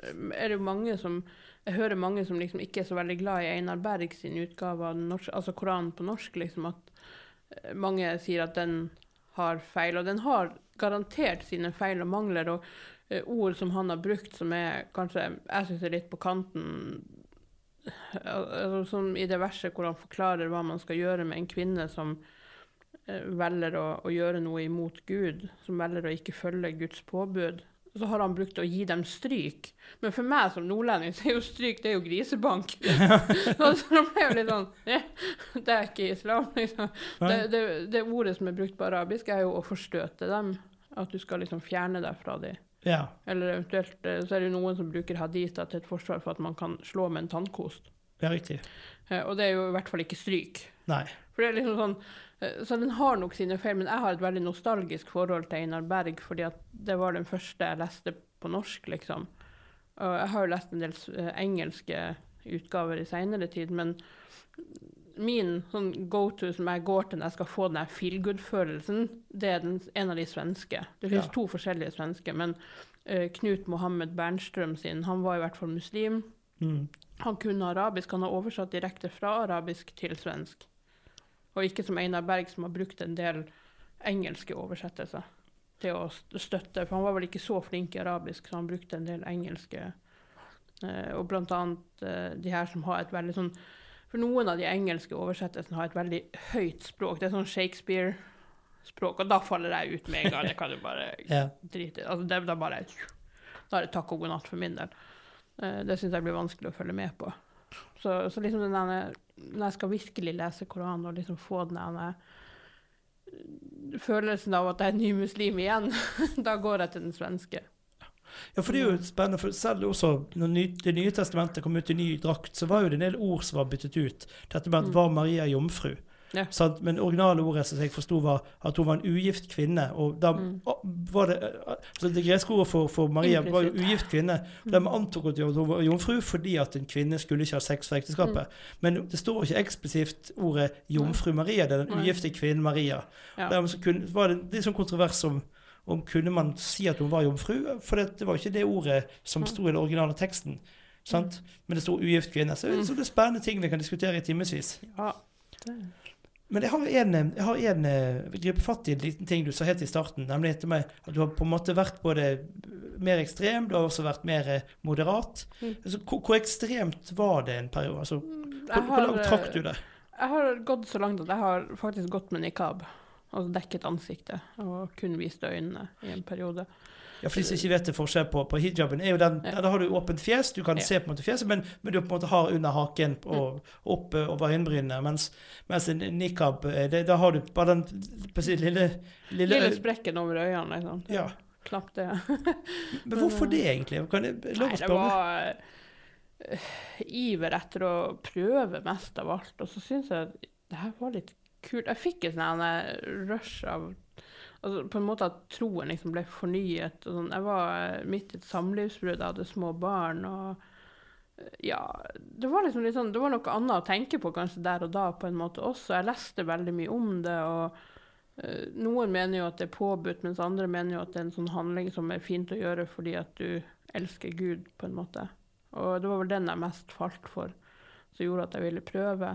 Er det jo mange som Jeg hører mange som liksom ikke er så veldig glad i Einar Berg sin utgave av norsk, altså Koranen på norsk, liksom, at eh, mange sier at den har feil. Og den har garantert sine feil og mangler. og uh, ord som han har brukt som er kanskje Jeg syns er litt på kanten Som i det verset hvor han forklarer hva man skal gjøre med en kvinne som Eh, velger å, å, gjøre noe imot Gud, som velger å ikke følge Guds påbud, så har han brukt å gi dem stryk. Men for meg som nordlending så er jo stryk det er jo grisebank. [laughs] så det ble jo litt sånn ja, Det er ikke islam, liksom. Det, det, det, ordet som er brukt på arabisk, er jo å forstøte dem. At du skal liksom fjerne deg fra dem. Ja. Eller eventuelt eh, så er det noen som bruker haditha til et forsvar for at man kan slå med en tannkost. Ja, riktig. Eh, og det er jo i hvert fall ikke stryk. Nei. For det er liksom sånn Eh, så den har nok sine feil, men jeg har et veldig nostalgisk forhold til Einar Berg, fordi at det var den første jeg leste på norsk, liksom. Og jeg har jo lest en del engelske utgaver i seinere tid, men min sånn go-to som jeg går til når jeg skal få den feel good-følelsen, det er den, en av de svenske. Det finnes ja. to forskjellige svenske, men uh, Knut Mohammed Bernstrøm sin, han var i hvert fall muslim. Mm. Han kunne arabisk, han har oversatt direkte fra arabisk til svensk. Og ikke som Einar Berg, som har brukt en del engelske oversettelser til å støtte. For han var vel ikke så flink i arabisk, så han brukte en del engelske. Uh, og blant annet uh, de her som har et veldig sånn For noen av de engelske oversettelsene har et veldig høyt språk. Det er sånn Shakespeare-språk, og da faller jeg ut med en gang. Det kan du bare [laughs] ja. drite i. Altså, det, da, bare, da er det takk og god natt for min del. Eh, det syns jeg blir vanskelig å følge med på. Så, så liksom den denne når jeg skal virkelig lese Koranen og liksom få den følelsen av at jeg er ny muslim igjen, [laughs] da går jeg til den svenske. Ja, for det er jo spennende, for selv også når Det nye testamentet kom ut i ny drakt, så var jo det en del ord som var byttet ut. Dette med at mm. var Maria jomfru? Ja. Men originale ordet som jeg forsto, var at hun var en ugift kvinne. Og da mm. var det altså Det greske ordet for, for Maria Implicit. var jo ugift kvinne. Og de antok at hun var jomfru fordi at en kvinne skulle ikke ha sex for ekteskapet. Mm. Men det står ikke eksplisitt ordet jomfru Maria. Det er den ugifte kvinnen Maria. Ja. Dermed kunne, var det litt sånn kontrovers om om kunne man si at hun var jomfru, for det, det var ikke det ordet som sto i den originale teksten. Sant? Mm. Men det sto ugift kvinne. Så, så det er spennende ting vi kan diskutere i timevis. Ja, det men jeg har en, jeg har en eh, gripe fatt i en liten ting du sa helt i starten. Nemlig at du har på en måte vært både mer ekstrem, du har også vært mer eh, moderat. Mm. Altså, hvor, hvor, ekstremt var det en periode? Altså, hvor, har, hvor langt trakk du det? Jeg har gått så langt at jeg har faktisk gått med nikab. Altså dekket ansiktet og kun viste øynene i en periode. Ja, for de som ikke vet det forskjell på, på hijaben, er jo den ja. Da har du åpent fjes, du kan ja. se på en måte fjeset, men, men, du på en måte har under haken og mm. opp over øyenbrynene. Mens, mens en nikab, eh, det, da har du bare den lille, lille Lille sprekken over øynene, liksom. Ja. Knapt det. [laughs] men hvorfor det, egentlig? Kan jeg lov å spørre? Nei, det var uh, iver etter å prøve mest av alt. Og så syns jeg det her var litt kult. Jeg fikk et sånn rush av altså, på en måte at troen liksom ble fornyet. sånn. Jeg var eh, midt i et samlivsbrudd, jeg hadde små barn. og eh, ja, det var liksom litt sånn, det var noe annet å tenke på kanskje der og da på en måte også. Jeg leste veldig mye om det. og uh, Noen mener jo at det er påbudt, mens andre mener jo at det er en sånn handling som er fint å gjøre fordi at du elsker Gud, på en måte. Og det var vel den jeg mest falt for, som gjorde at jeg ville prøve.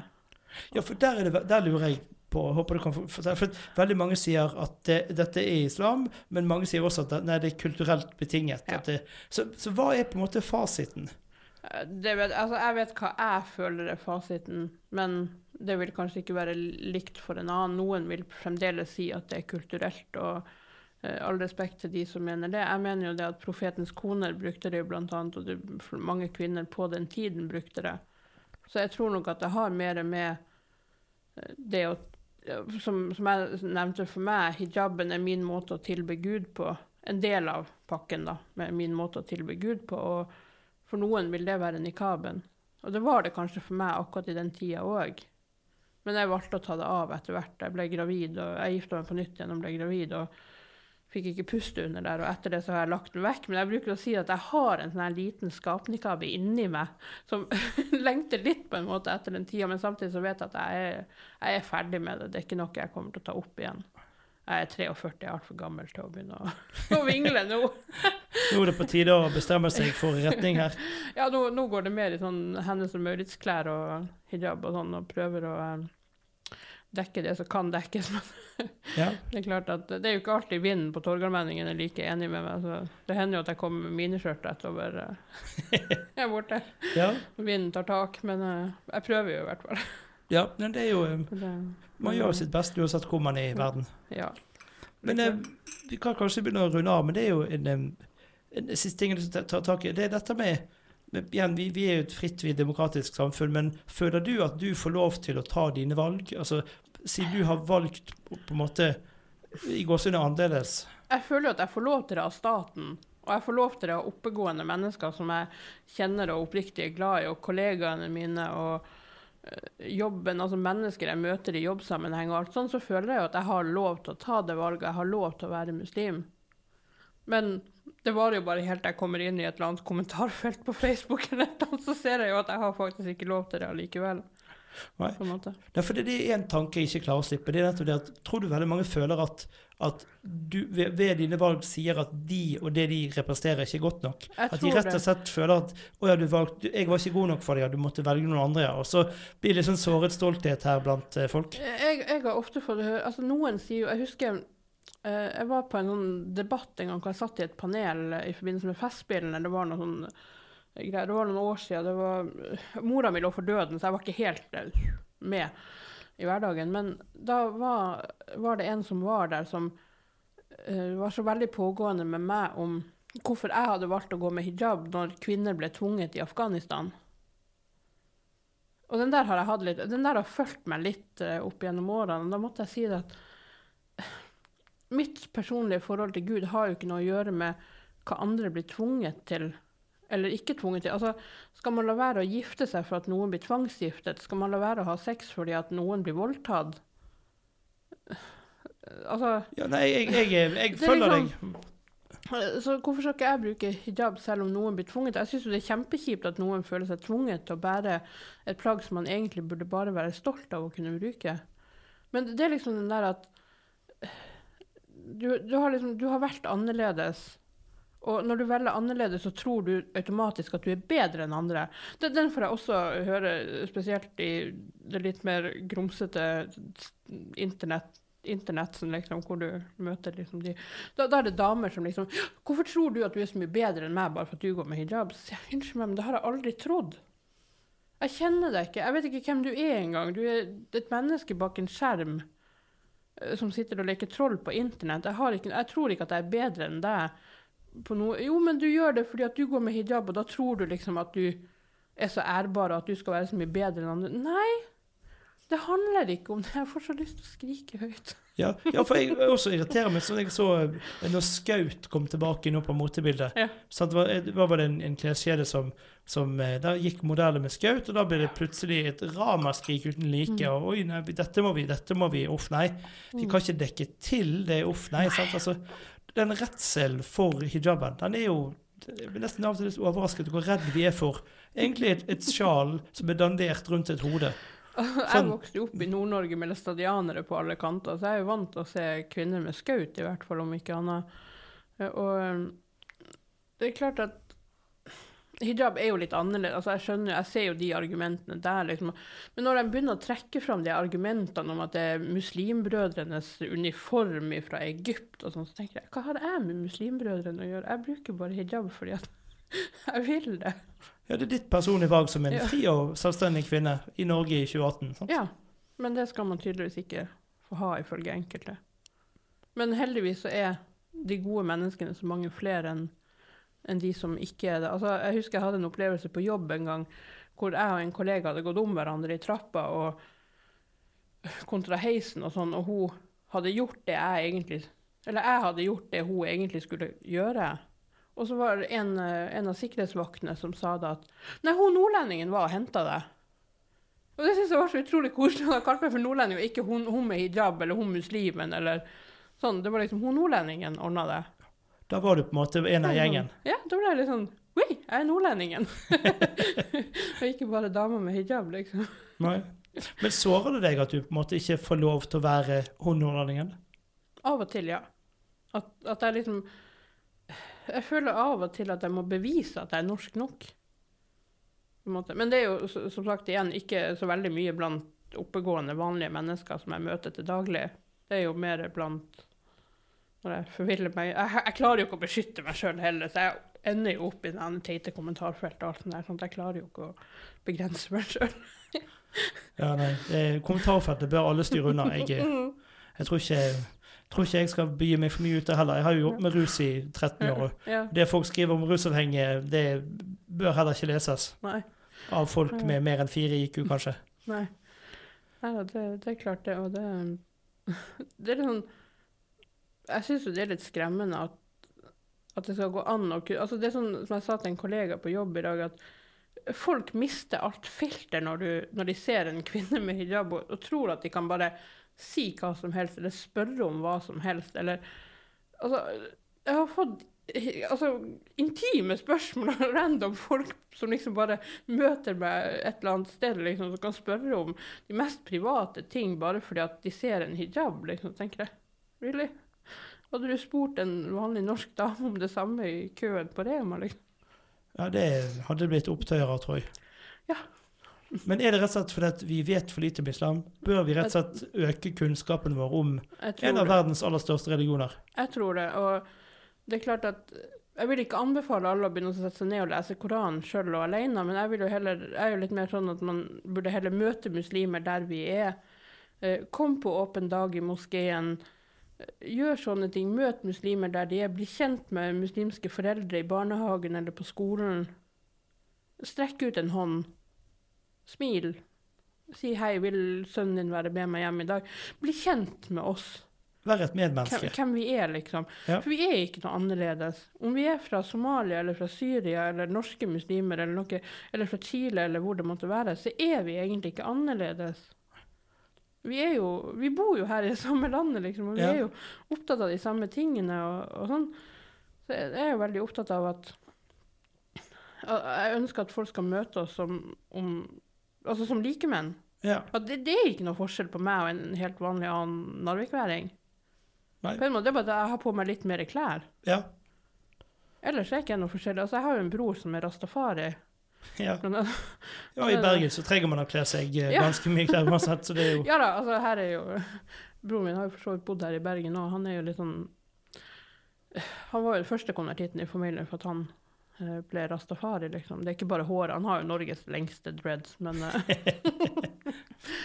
Ja, for der, det, der lurer jeg på. håper du kan fortelle, for Veldig mange sier at det, dette er islam, men mange sier også at det, nei, det er kulturelt betinget. Ja. Det, så, så, hva er på en måte fasiten? Eh, Det vet, altså, jeg vet hva jeg føler er fasiten, men det vil kanskje ikke være likt for en annen. Noen vil fremdeles si at det er kulturelt, og eh, all respekt til de som mener det. Jeg mener jo det at profetens koner brukte det blant annet, og det, mange kvinner på den tiden brukte det. Så jeg tror nok at det har mer med eh, det å som, som jeg nevnte for meg, hijaben er min måte å tilbe Gud på. En del av pakken, da, med min måte å tilbe Gud på. Og for noen vil det være nikaben. Og det var det kanskje for meg akkurat i den tida òg. Men jeg valgte å ta det av etter hvert. Jeg ble gravid, og jeg gifta meg på nytt igjen og ble gravid. og Fikk ikke puste under der, og etter det så har jeg lagt den vekk. Men jeg bruker å si at jeg har en sånn liten skapnikabe inni meg som [laughs] lengter litt på en måte etter den tida, men samtidig så vet jeg at jeg er, jeg er ferdig med det. Det er ikke noe jeg kommer til å ta opp igjen. Jeg er 43, jeg er altfor gammel til å begynne å, [laughs] å vingle nå. [laughs] Nå er det på tide å bestemme seg for retning her. Ja, nå, nå går det mer i sånn Hennes og Maurits-klær og hijab og sånn, og prøver å dekke det som kan dekkes. Men [laughs] Ja. det er klart at det er jo ikke alltid vinden på Torgallmenningen er like enig med meg. Så det hender jo at jeg kommer med miniskjørt ettover eh, [laughs] jeg er borte. Ja. Vinden tar tak, men eh, jeg prøver jo i hvert fall. ja, men det er jo eh, Man gjør sitt beste uansett hvor man er i verden. Ja. Men eh, vi kan kanskje begynne å runde av, men det er jo en, en siste ting jeg tar tak i. Det er dette med, med igjen, vi, vi er jo et fritt, vi er et demokratisk samfunn, men føler du at du får lov til å ta dine valg? Altså, siden du har valgt på en måte i gåsehudene annerledes. Jeg føler jo at jeg får lov til det av staten. Og jeg får lov til det av oppegående mennesker som jeg kjenner og oppriktig er glad i, og kollegaene mine og eh, jobben, altså mennesker jeg møter i jobbsammenheng og alt sånn, så føler jeg jo at jeg har lov til å ta det valget, jeg har lov til å være muslim. Men det varer jo bare helt til jeg kommer inn i et eller annet kommentarfelt på Facebook, eller annet, så ser jeg jo at jeg har faktisk ikke lov til det allikevel. Nei. På en måte. Nei, for det, det er en tanke jeg ikke klarer å slippe. Det er nettopp det at Tror du veldig mange føler at, at du ved, ved dine valg sier at de og det de representerer, ikke er godt nok? Jeg At de rett og slett føler at å ja, du valgte, jeg var ikke god nok for deg, ja, du måtte velge noen andre. ja. Og så blir det sånn såret stolthet her blant eh, folk. Jeg, jeg har ofte fått høre altså Noen sier jo Jeg husker eh, jeg var på en sånn debatt en gang hvor jeg satt i et panel i forbindelse med Festspillene. Det var noe sånn greier. Det var noen år siden. Det var, mora mi lå for døden, så jeg var ikke helt eh, med i hverdagen. Men da var, var det en som var der, som uh, var så veldig pågående med meg om hvorfor jeg hadde valgt å gå med hijab når kvinner ble tvunget i Afghanistan. Og den der har jeg hatt litt, den der har fulgt meg litt opp gjennom årene. Da måtte jeg si det at mitt personlige forhold til Gud har jo ikke noe å gjøre med hva andre blir tvunget til, eller ikke tvunget til. Altså, skal man la være å gifte seg for at noen blir tvangsgiftet? Skal man la være å ha sex fordi at noen blir voldtatt? Altså, Ja, nei, jeg, jeg, jeg, er følger liksom- deg. så hvorfor skal ikke jeg bruke hijab selv om noen blir tvunget? Jeg syns det er kjempekjipt at noen føler seg tvunget til å bære et plagg som man egentlig burde bare være stolt av å kunne bruke. Men det er liksom den der at du, du, har liksom, du har vært annerledes. Og når du velger annerledes, så tror du automatisk at du er bedre enn andre. Det, den får jeg også høre, spesielt i det litt mer grumsete internett, internetten, liksom, hvor du møter liksom de da, da er det damer som liksom 'Hvorfor tror du at du er så mye bedre enn meg bare for at du går med hijab?' Så jeg, Unnskyld meg, men det har jeg aldri trodd. Jeg kjenner deg ikke. Jeg vet ikke hvem du er engang. Du er et menneske bak en skjerm eh, som sitter og leker troll på internett. Jeg, ikke, jeg tror ikke at jeg er bedre enn deg på noe Jo, men du gjør det fordi at du går med hijab, og da tror du liksom at du er så ærbar, og at du skal være så mye bedre enn andre. Nei, det handler ikke om det. Jeg får så lyst til å skrike høyt. Ja, ja, for jeg også irriterer meg sånn jeg så eh, når Skaut kom tilbake nå på motebildet. Ja. Sant, det var, det en, en kleskjede som, som Da Der gikk modellen med Skaut, og da ble det plutselig et ramaskrik uten like. Mm. Og oi, nei, dette må vi, dette må vi, uff, nei. Vi kan ikke dekke til det, uff, nei. Sant? Altså, den redselen for hijaben, den er jo jeg blir nesten av og til litt overrasket hvor redd vi er for egentlig et, et sjal som er dandert rundt et hode. [laughs] Jeg Sånn. vokste opp i Nord-Norge med læstadianere på alle kanter, så jeg er jo vant til å se kvinner med skaut, i hvert fall, om ikke annet. Og eh, det er klart at hijab er jo litt annerledes. Altså, jeg skjønner, jeg ser jo de argumentene der, liksom. Men når de begynner å trekke fram de argumentene om at det er muslimbrødrenes uniform fra Egypt og sånn, så tenker jeg hva har jeg med muslimbrødrene å gjøre? Jeg bruker bare hijab fordi at [laughs] Jeg vil det. Ja, det er ditt personlige valg som en Ja. fri og selvstendig kvinne i Norge i 2018. Sant? Ja, men det skal man tydeligvis ikke få ha, ifølge enkelte. Men heldigvis så er de gode menneskene så mange flere enn enn de som ikke er det. Altså, jeg husker jeg hadde en opplevelse på jobb en gang hvor jeg og en kollega hadde gått om hverandre i trappa og kontra heisen og sånn, og hun hadde gjort det jeg egentlig Eller jeg hadde gjort det hun egentlig skulle gjøre. Og så var det en, en av sikkerhetsvaktene som sa da at Nei, hun nordlendingen var og henta deg. Og det synes jeg var så utrolig koselig. Han kalte meg for nordlending, og ikke hun, hun med hijab eller hun muslimen eller sånn. Det var liksom hun nordlendingen ordna det. Da var du på en måte en av gjengen. Ja, da ble jeg litt sånn Oi, jeg er nordlendingen. [laughs] og ikke bare dama med hijab, liksom. Nei. Men sårer det deg at du på en måte ikke får lov til å være hun nordlendingen? Av og til, ja. At, at jeg liksom Jeg føler av og til at jeg må bevise at jeg er norsk nok. Men det er jo som sagt igjen ikke så veldig mye blant oppegående, vanlige mennesker som jeg møter til daglig. Det er jo mer blant Når jeg forviller meg Jeg, jeg klarer jo ikke å beskytte meg sjøl heller, så jeg ender jo opp i den teite kommentarfeltet og alt sånt der. Sånn at jeg klarer jo ikke å begrense meg sjøl. [laughs] Ja, nei. eh, Kommentarfeltet bør alle styre unna. Jeg, Mm. jeg tror ikke tror ikke jeg skal begi meg for mye ut det heller. Jeg har jo jobbet med rus i 13 år. [laughs] Ja, Det folk skriver om rusavhengige, det bør heller ikke leses nei. av folk med mer enn fire IQ, kanskje. Nei. Nei det, det er klart det, og det [laughs] Det er litt sånn Jeg syns jo det er litt skremmende at, at det skal gå an å Altså det er sånn som jeg sa til en kollega på jobb i dag, at folk mister alt filter når, du, når de ser en kvinne med hijab og, og tror at de kan bare si hva som helst, eller spørre om hva som helst, eller Altså, jeg har fått altså, intime spørsmål av random folk som liksom bare møter meg et eller annet sted, liksom, som kan spørre om de mest private ting bare fordi at de ser en hijab, liksom, tenker jeg. Really? Hadde du spurt en vanlig norsk dame om det samme i køen på Rema, liksom? Ja, det hadde blitt opptøyer, tror jeg. Ja. Men er det rett og slett fordi vi vet for lite om islam? Bør vi rett og slett øke kunnskapen vår om en av verdens aller største religioner? Jeg tror det. Og det er klart at jeg vil ikke anbefale alle å begynne å sette seg ned og lese Koranen sjøl og alene, men jeg, vil jo heller, jeg er jo litt mer sånn at man burde heller møte muslimer der vi er. Eh, Kom på åpen dag i moskeen. Gjør sånne ting. Møt muslimer der de er. Bli kjent med muslimske foreldre i barnehagen eller på skolen. Strekk ut en hånd. Smil. Si hei, vil sønnen din være med meg hjem i dag? Bli kjent med oss Vær et hvem, medmenneske. hvem vi er, liksom. Ja. For vi er ikke noe annerledes. Om vi er fra Somalia eller fra Syria eller norske muslimer eller, noe, eller fra Chile eller hvor det måtte være, så er vi egentlig ikke annerledes. Vi, jo, vi bor jo her i det [laughs] samme landet, liksom, og vi Ja. er jo opptatt av de samme tingene og, og sånn. Så jeg jeg er jo veldig opptatt av at at Jeg ønsker at folk skal møte oss som, om, altså som likemenn. Ja. At det, det er ikke noe forskjell på meg og en helt vanlig annen narvikværing. Nei. På en måte, det er bare at jeg har på meg litt mer klær. Ja. Ellers er ikke jeg noe forskjellig. Altså, jeg har jo en bror som er rastafari. Ja. Ja, I Bergen så trenger man å kle seg eh, ganske mye klær uansett, så det er jo ja da, altså her er jo Broren min har jo for så vidt bodd her i Bergen og Han er jo litt sånn Han var jo den første konvertitten i familien for at han eh, ble rastafari, liksom. Det er ikke bare håret. Han har jo Norges lengste dreads, men eh,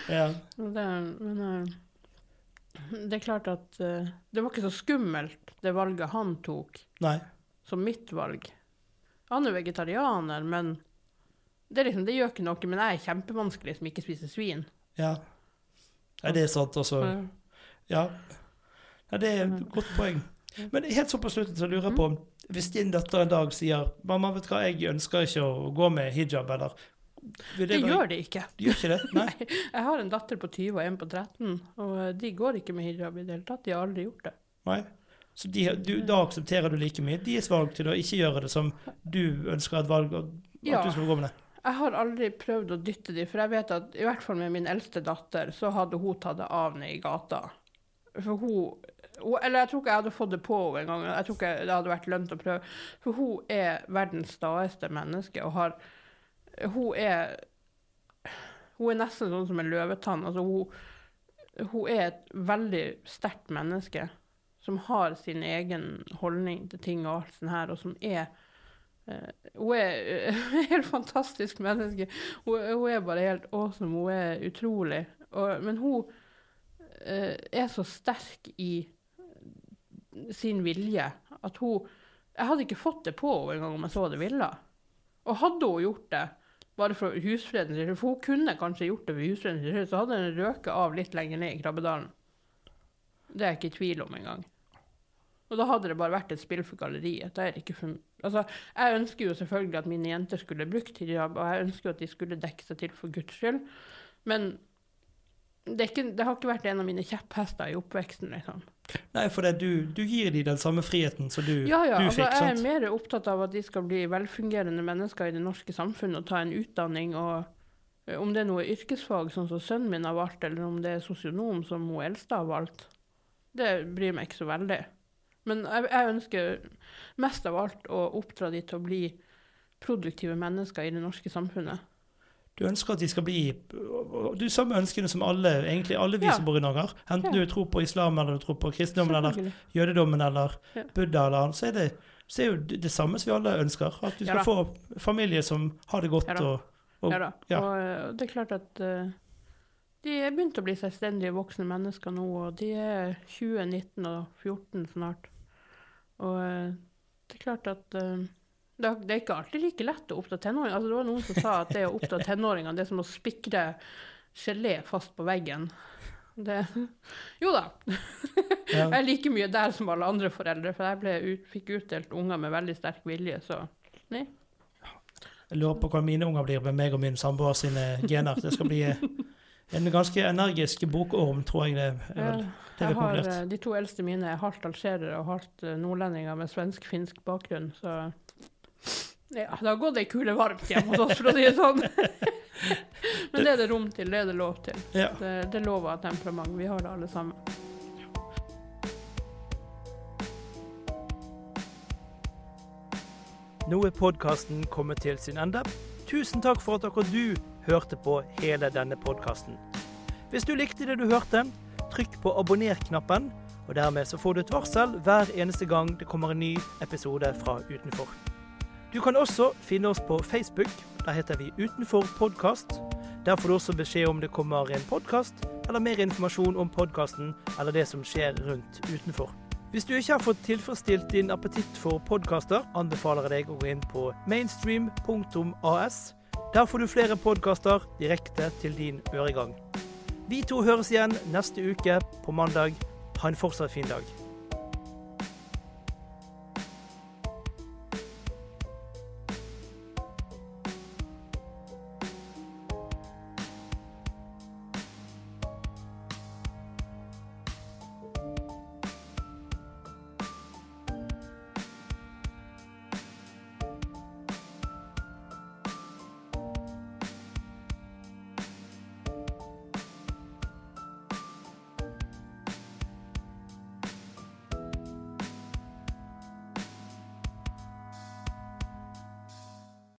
[laughs] ja. [laughs] det, Men det er klart at det var ikke så skummelt, det valget han tok. Nei. som mitt valg. Han er vegetarianer, men det, er liksom, det gjør ikke noe. Men jeg er kjempevanskelig som ikke spiser svin. Ja. Nei, det er sant, altså. Ja. Ja. ja. Det er et godt poeng. Men helt sånn på slutten så lurer jeg på Hvis din datter en dag sier 'Mamma, vet du hva, jeg ønsker ikke å gå med hijab', eller vil Det være- gjør de ikke. De gjør ikke det? [laughs] Nei? Jeg har en datter på 20 og en på 13, og de går ikke med hijab i det hele tatt. De har aldri gjort det. Nei. Så de, du, da aksepterer du like mye deres valg til å ikke gjøre det som du ønsker et valg at Ja. du skal gå med det? Jeg har aldri prøvd å dytte dem, for jeg vet at i hvert fall med min eldste datter, så hadde hun tatt det av ned i gata. For hun, hun Eller jeg tror ikke jeg hadde fått det på henne engang. Jeg tror ikke det hadde vært lønt å prøve. For hun er verdens staeste menneske og har Hun er Hun er nesten sånn som en løvetann. Altså hun, hun er et veldig sterkt menneske som har sin egen holdning til ting og alt sånt her, og som er hun er [laughs] et helt fantastisk menneske. Hun, hun, er bare helt awesome. Hun er utrolig. Og, men hun uh, er så sterk i sin vilje at hun Jeg hadde ikke fått det på henne engang om jeg så det ville. Og hadde hun gjort det bare for husfreden skyld, for hun kunne kanskje gjort det for husfreden skyld, så hadde hun røket av litt lenger ned i Krabbedalen. Det er jeg ikke i tvil om engang. Og da hadde det bare vært et spill for galleriet. Da er det ikke For, altså, jeg ønsker jo selvfølgelig at mine jenter skulle brukt hijab, og jeg ønsker jo at de skulle dekke seg til for Guds skyld, men det, ikke, det, har ikke vært en av mine kjepphester i oppveksten. liksom. Nei, for det, du, du, gir dem den samme friheten som du, ja, ja, du altså, fikk. Jeg er mer opptatt av at de skal bli velfungerende mennesker i det norske samfunnet og ta en utdanning. og eh, Om det er noe yrkesfag, sånn som sønnen min har valgt, eller om det er sosionom, som hun eldste har valgt, det bryr meg ikke så veldig. Men jeg, jeg ønsker mest av alt å oppdra de til å bli produktive mennesker i det norske samfunnet. Du ønsker at de skal bli Du har samme ønskene som alle, egentlig alle vi ja. som bor i Norge. har. Enten ja. du tror på islam, eller du tror på kristendommen, eller jødedommen, eller ja. buddha, eller så er, det, så er jo det samme som vi alle ønsker. At du skal få familie som har det godt. Og, og. Og, og det er klart at uh, de er begynt å bli selvstendige voksne mennesker nå, og de er 20, 19 og 14 snart. Og uh, det er klart at uh, det er ikke alltid like lett å oppdra tenåringer. Altså, det var noen som sa at det å oppdra tenåringer det er som å spikre gelé fast på veggen. Det, jo da. Ja. Jeg er like mye der som alle andre foreldre, for jeg ut, fikk utdelt unger med veldig sterk vilje, så nei. Jeg lurer på hva mine unger blir med meg og min samboer sine gener. Det skal bli en ganske energisk bokorm, tror jeg det er. vel det jeg har, eh, De to eldste mine er halvt algerere og halvt eh, nordlendinger med svensk-finsk bakgrunn, så ja, det har gått ei kule varmt hjemme hos oss, for å si det sånn. [laughs] Men det er det rom til, det er det lov til. Ja. Det, det lover av temperament. Vi har det alle sammen. Nå er podkasten kommet til sin ende. Tusen takk for at dere du hørte på hele denne podkasten. Hvis du likte det du hørte, trykk på abonner-knappen, og dermed så får du et varsel hver eneste gang det kommer en ny episode fra utenfor. Du kan også finne oss på Facebook. Der heter vi Utenfor podkast. Der får du også beskjed om det kommer en podkast, eller mer informasjon om podkasten eller det som skjer rundt utenfor. Hvis du ikke har fått tilfredsstilt din appetitt for podkaster, anbefaler jeg deg å gå inn på mainstream.as. Der får du flere podkaster direkte til din øregang. Vi to høres igjen neste uke på mandag. Ha en fortsatt fin dag.